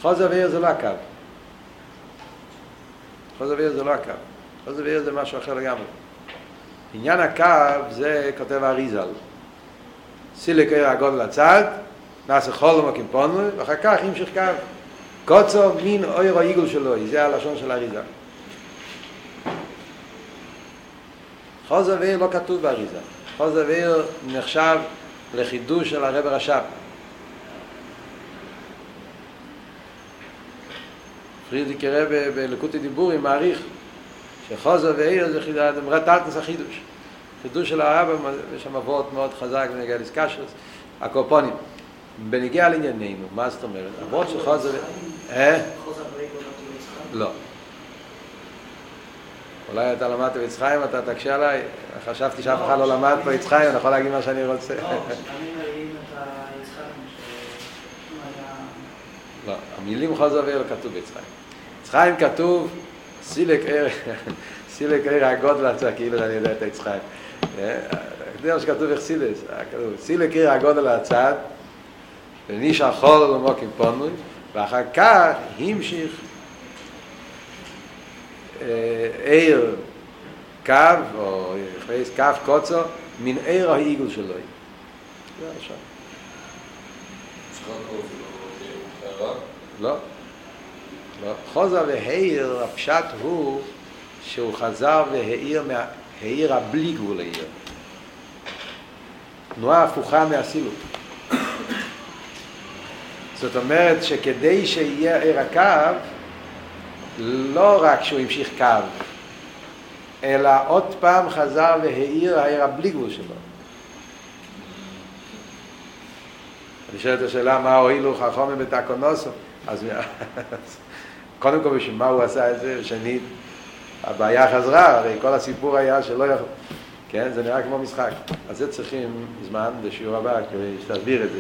חוזר והיר זה לא הקו. חוזר והיר זה לא הקו. חוזר והיר זה משהו אחר לגמרי. עניין הקו זה כותב האריזל. סילק עיר הגודל לצד, נעשה חול ומקים פונו, ואחר כך המשיך קו. קוצו מין אויר העיגול שלו, זה הלשון של האריזה. חוזר ואיר לא כתוב באריזה. חוזר ואיר נחשב לחידוש של הרב רש"ב. פרידיק רב בלקוטי דיבורים מעריך שחוזר ואיר זה רטלטנס החידוש. חידוש של הרב, יש שם אבות מאוד חזק בנגיע לסקשרס, הקורפונים. בנגיע לענייננו, מה זאת אומרת? אבות של חוזר... אה? חוזר יצחק. לא. אולי אתה למדת ביצחיים, אתה תקשה עליי? חשבתי שאף אחד לא למד פה יצחיים, אני יכול להגיד מה שאני רוצה. לא. לא, המילים ואיר לא כתוב ביצחיים. יצחיים כתוב סילק עיר, סילק עיר הגודל הצע, כאילו אני יודע את. אה, זה מה שכתוב בחסידס, כתוב, סילק עיר הגודל הצד, וניש החול למוקים פונוי, ואחר כך המשיך אה, עיר קו, או הכניס קו קוצו, מן עיר העיגול שלו. זה עכשיו. לא. לא. חוזר והעיר, הפשט הוא שהוא חזר והעיר, מה- העיר הבלי גבול העיר. תנועה הפוכה מהסילוק. זאת אומרת שכדי שיהיה עיר הקו, לא רק שהוא המשיך קו, אלא עוד פעם חזר והעיר העיר הבלי גבול שלו. את השאלה מה הועילו חכמים בתקונוסו, אז קודם כל בשביל מה הוא עשה את זה, ושנית, הבעיה חזרה, הרי כל הסיפור היה שלא יכול, כן, זה נראה כמו משחק. אז זה צריכים זמן בשיעור הבא כדי שתסביר את זה.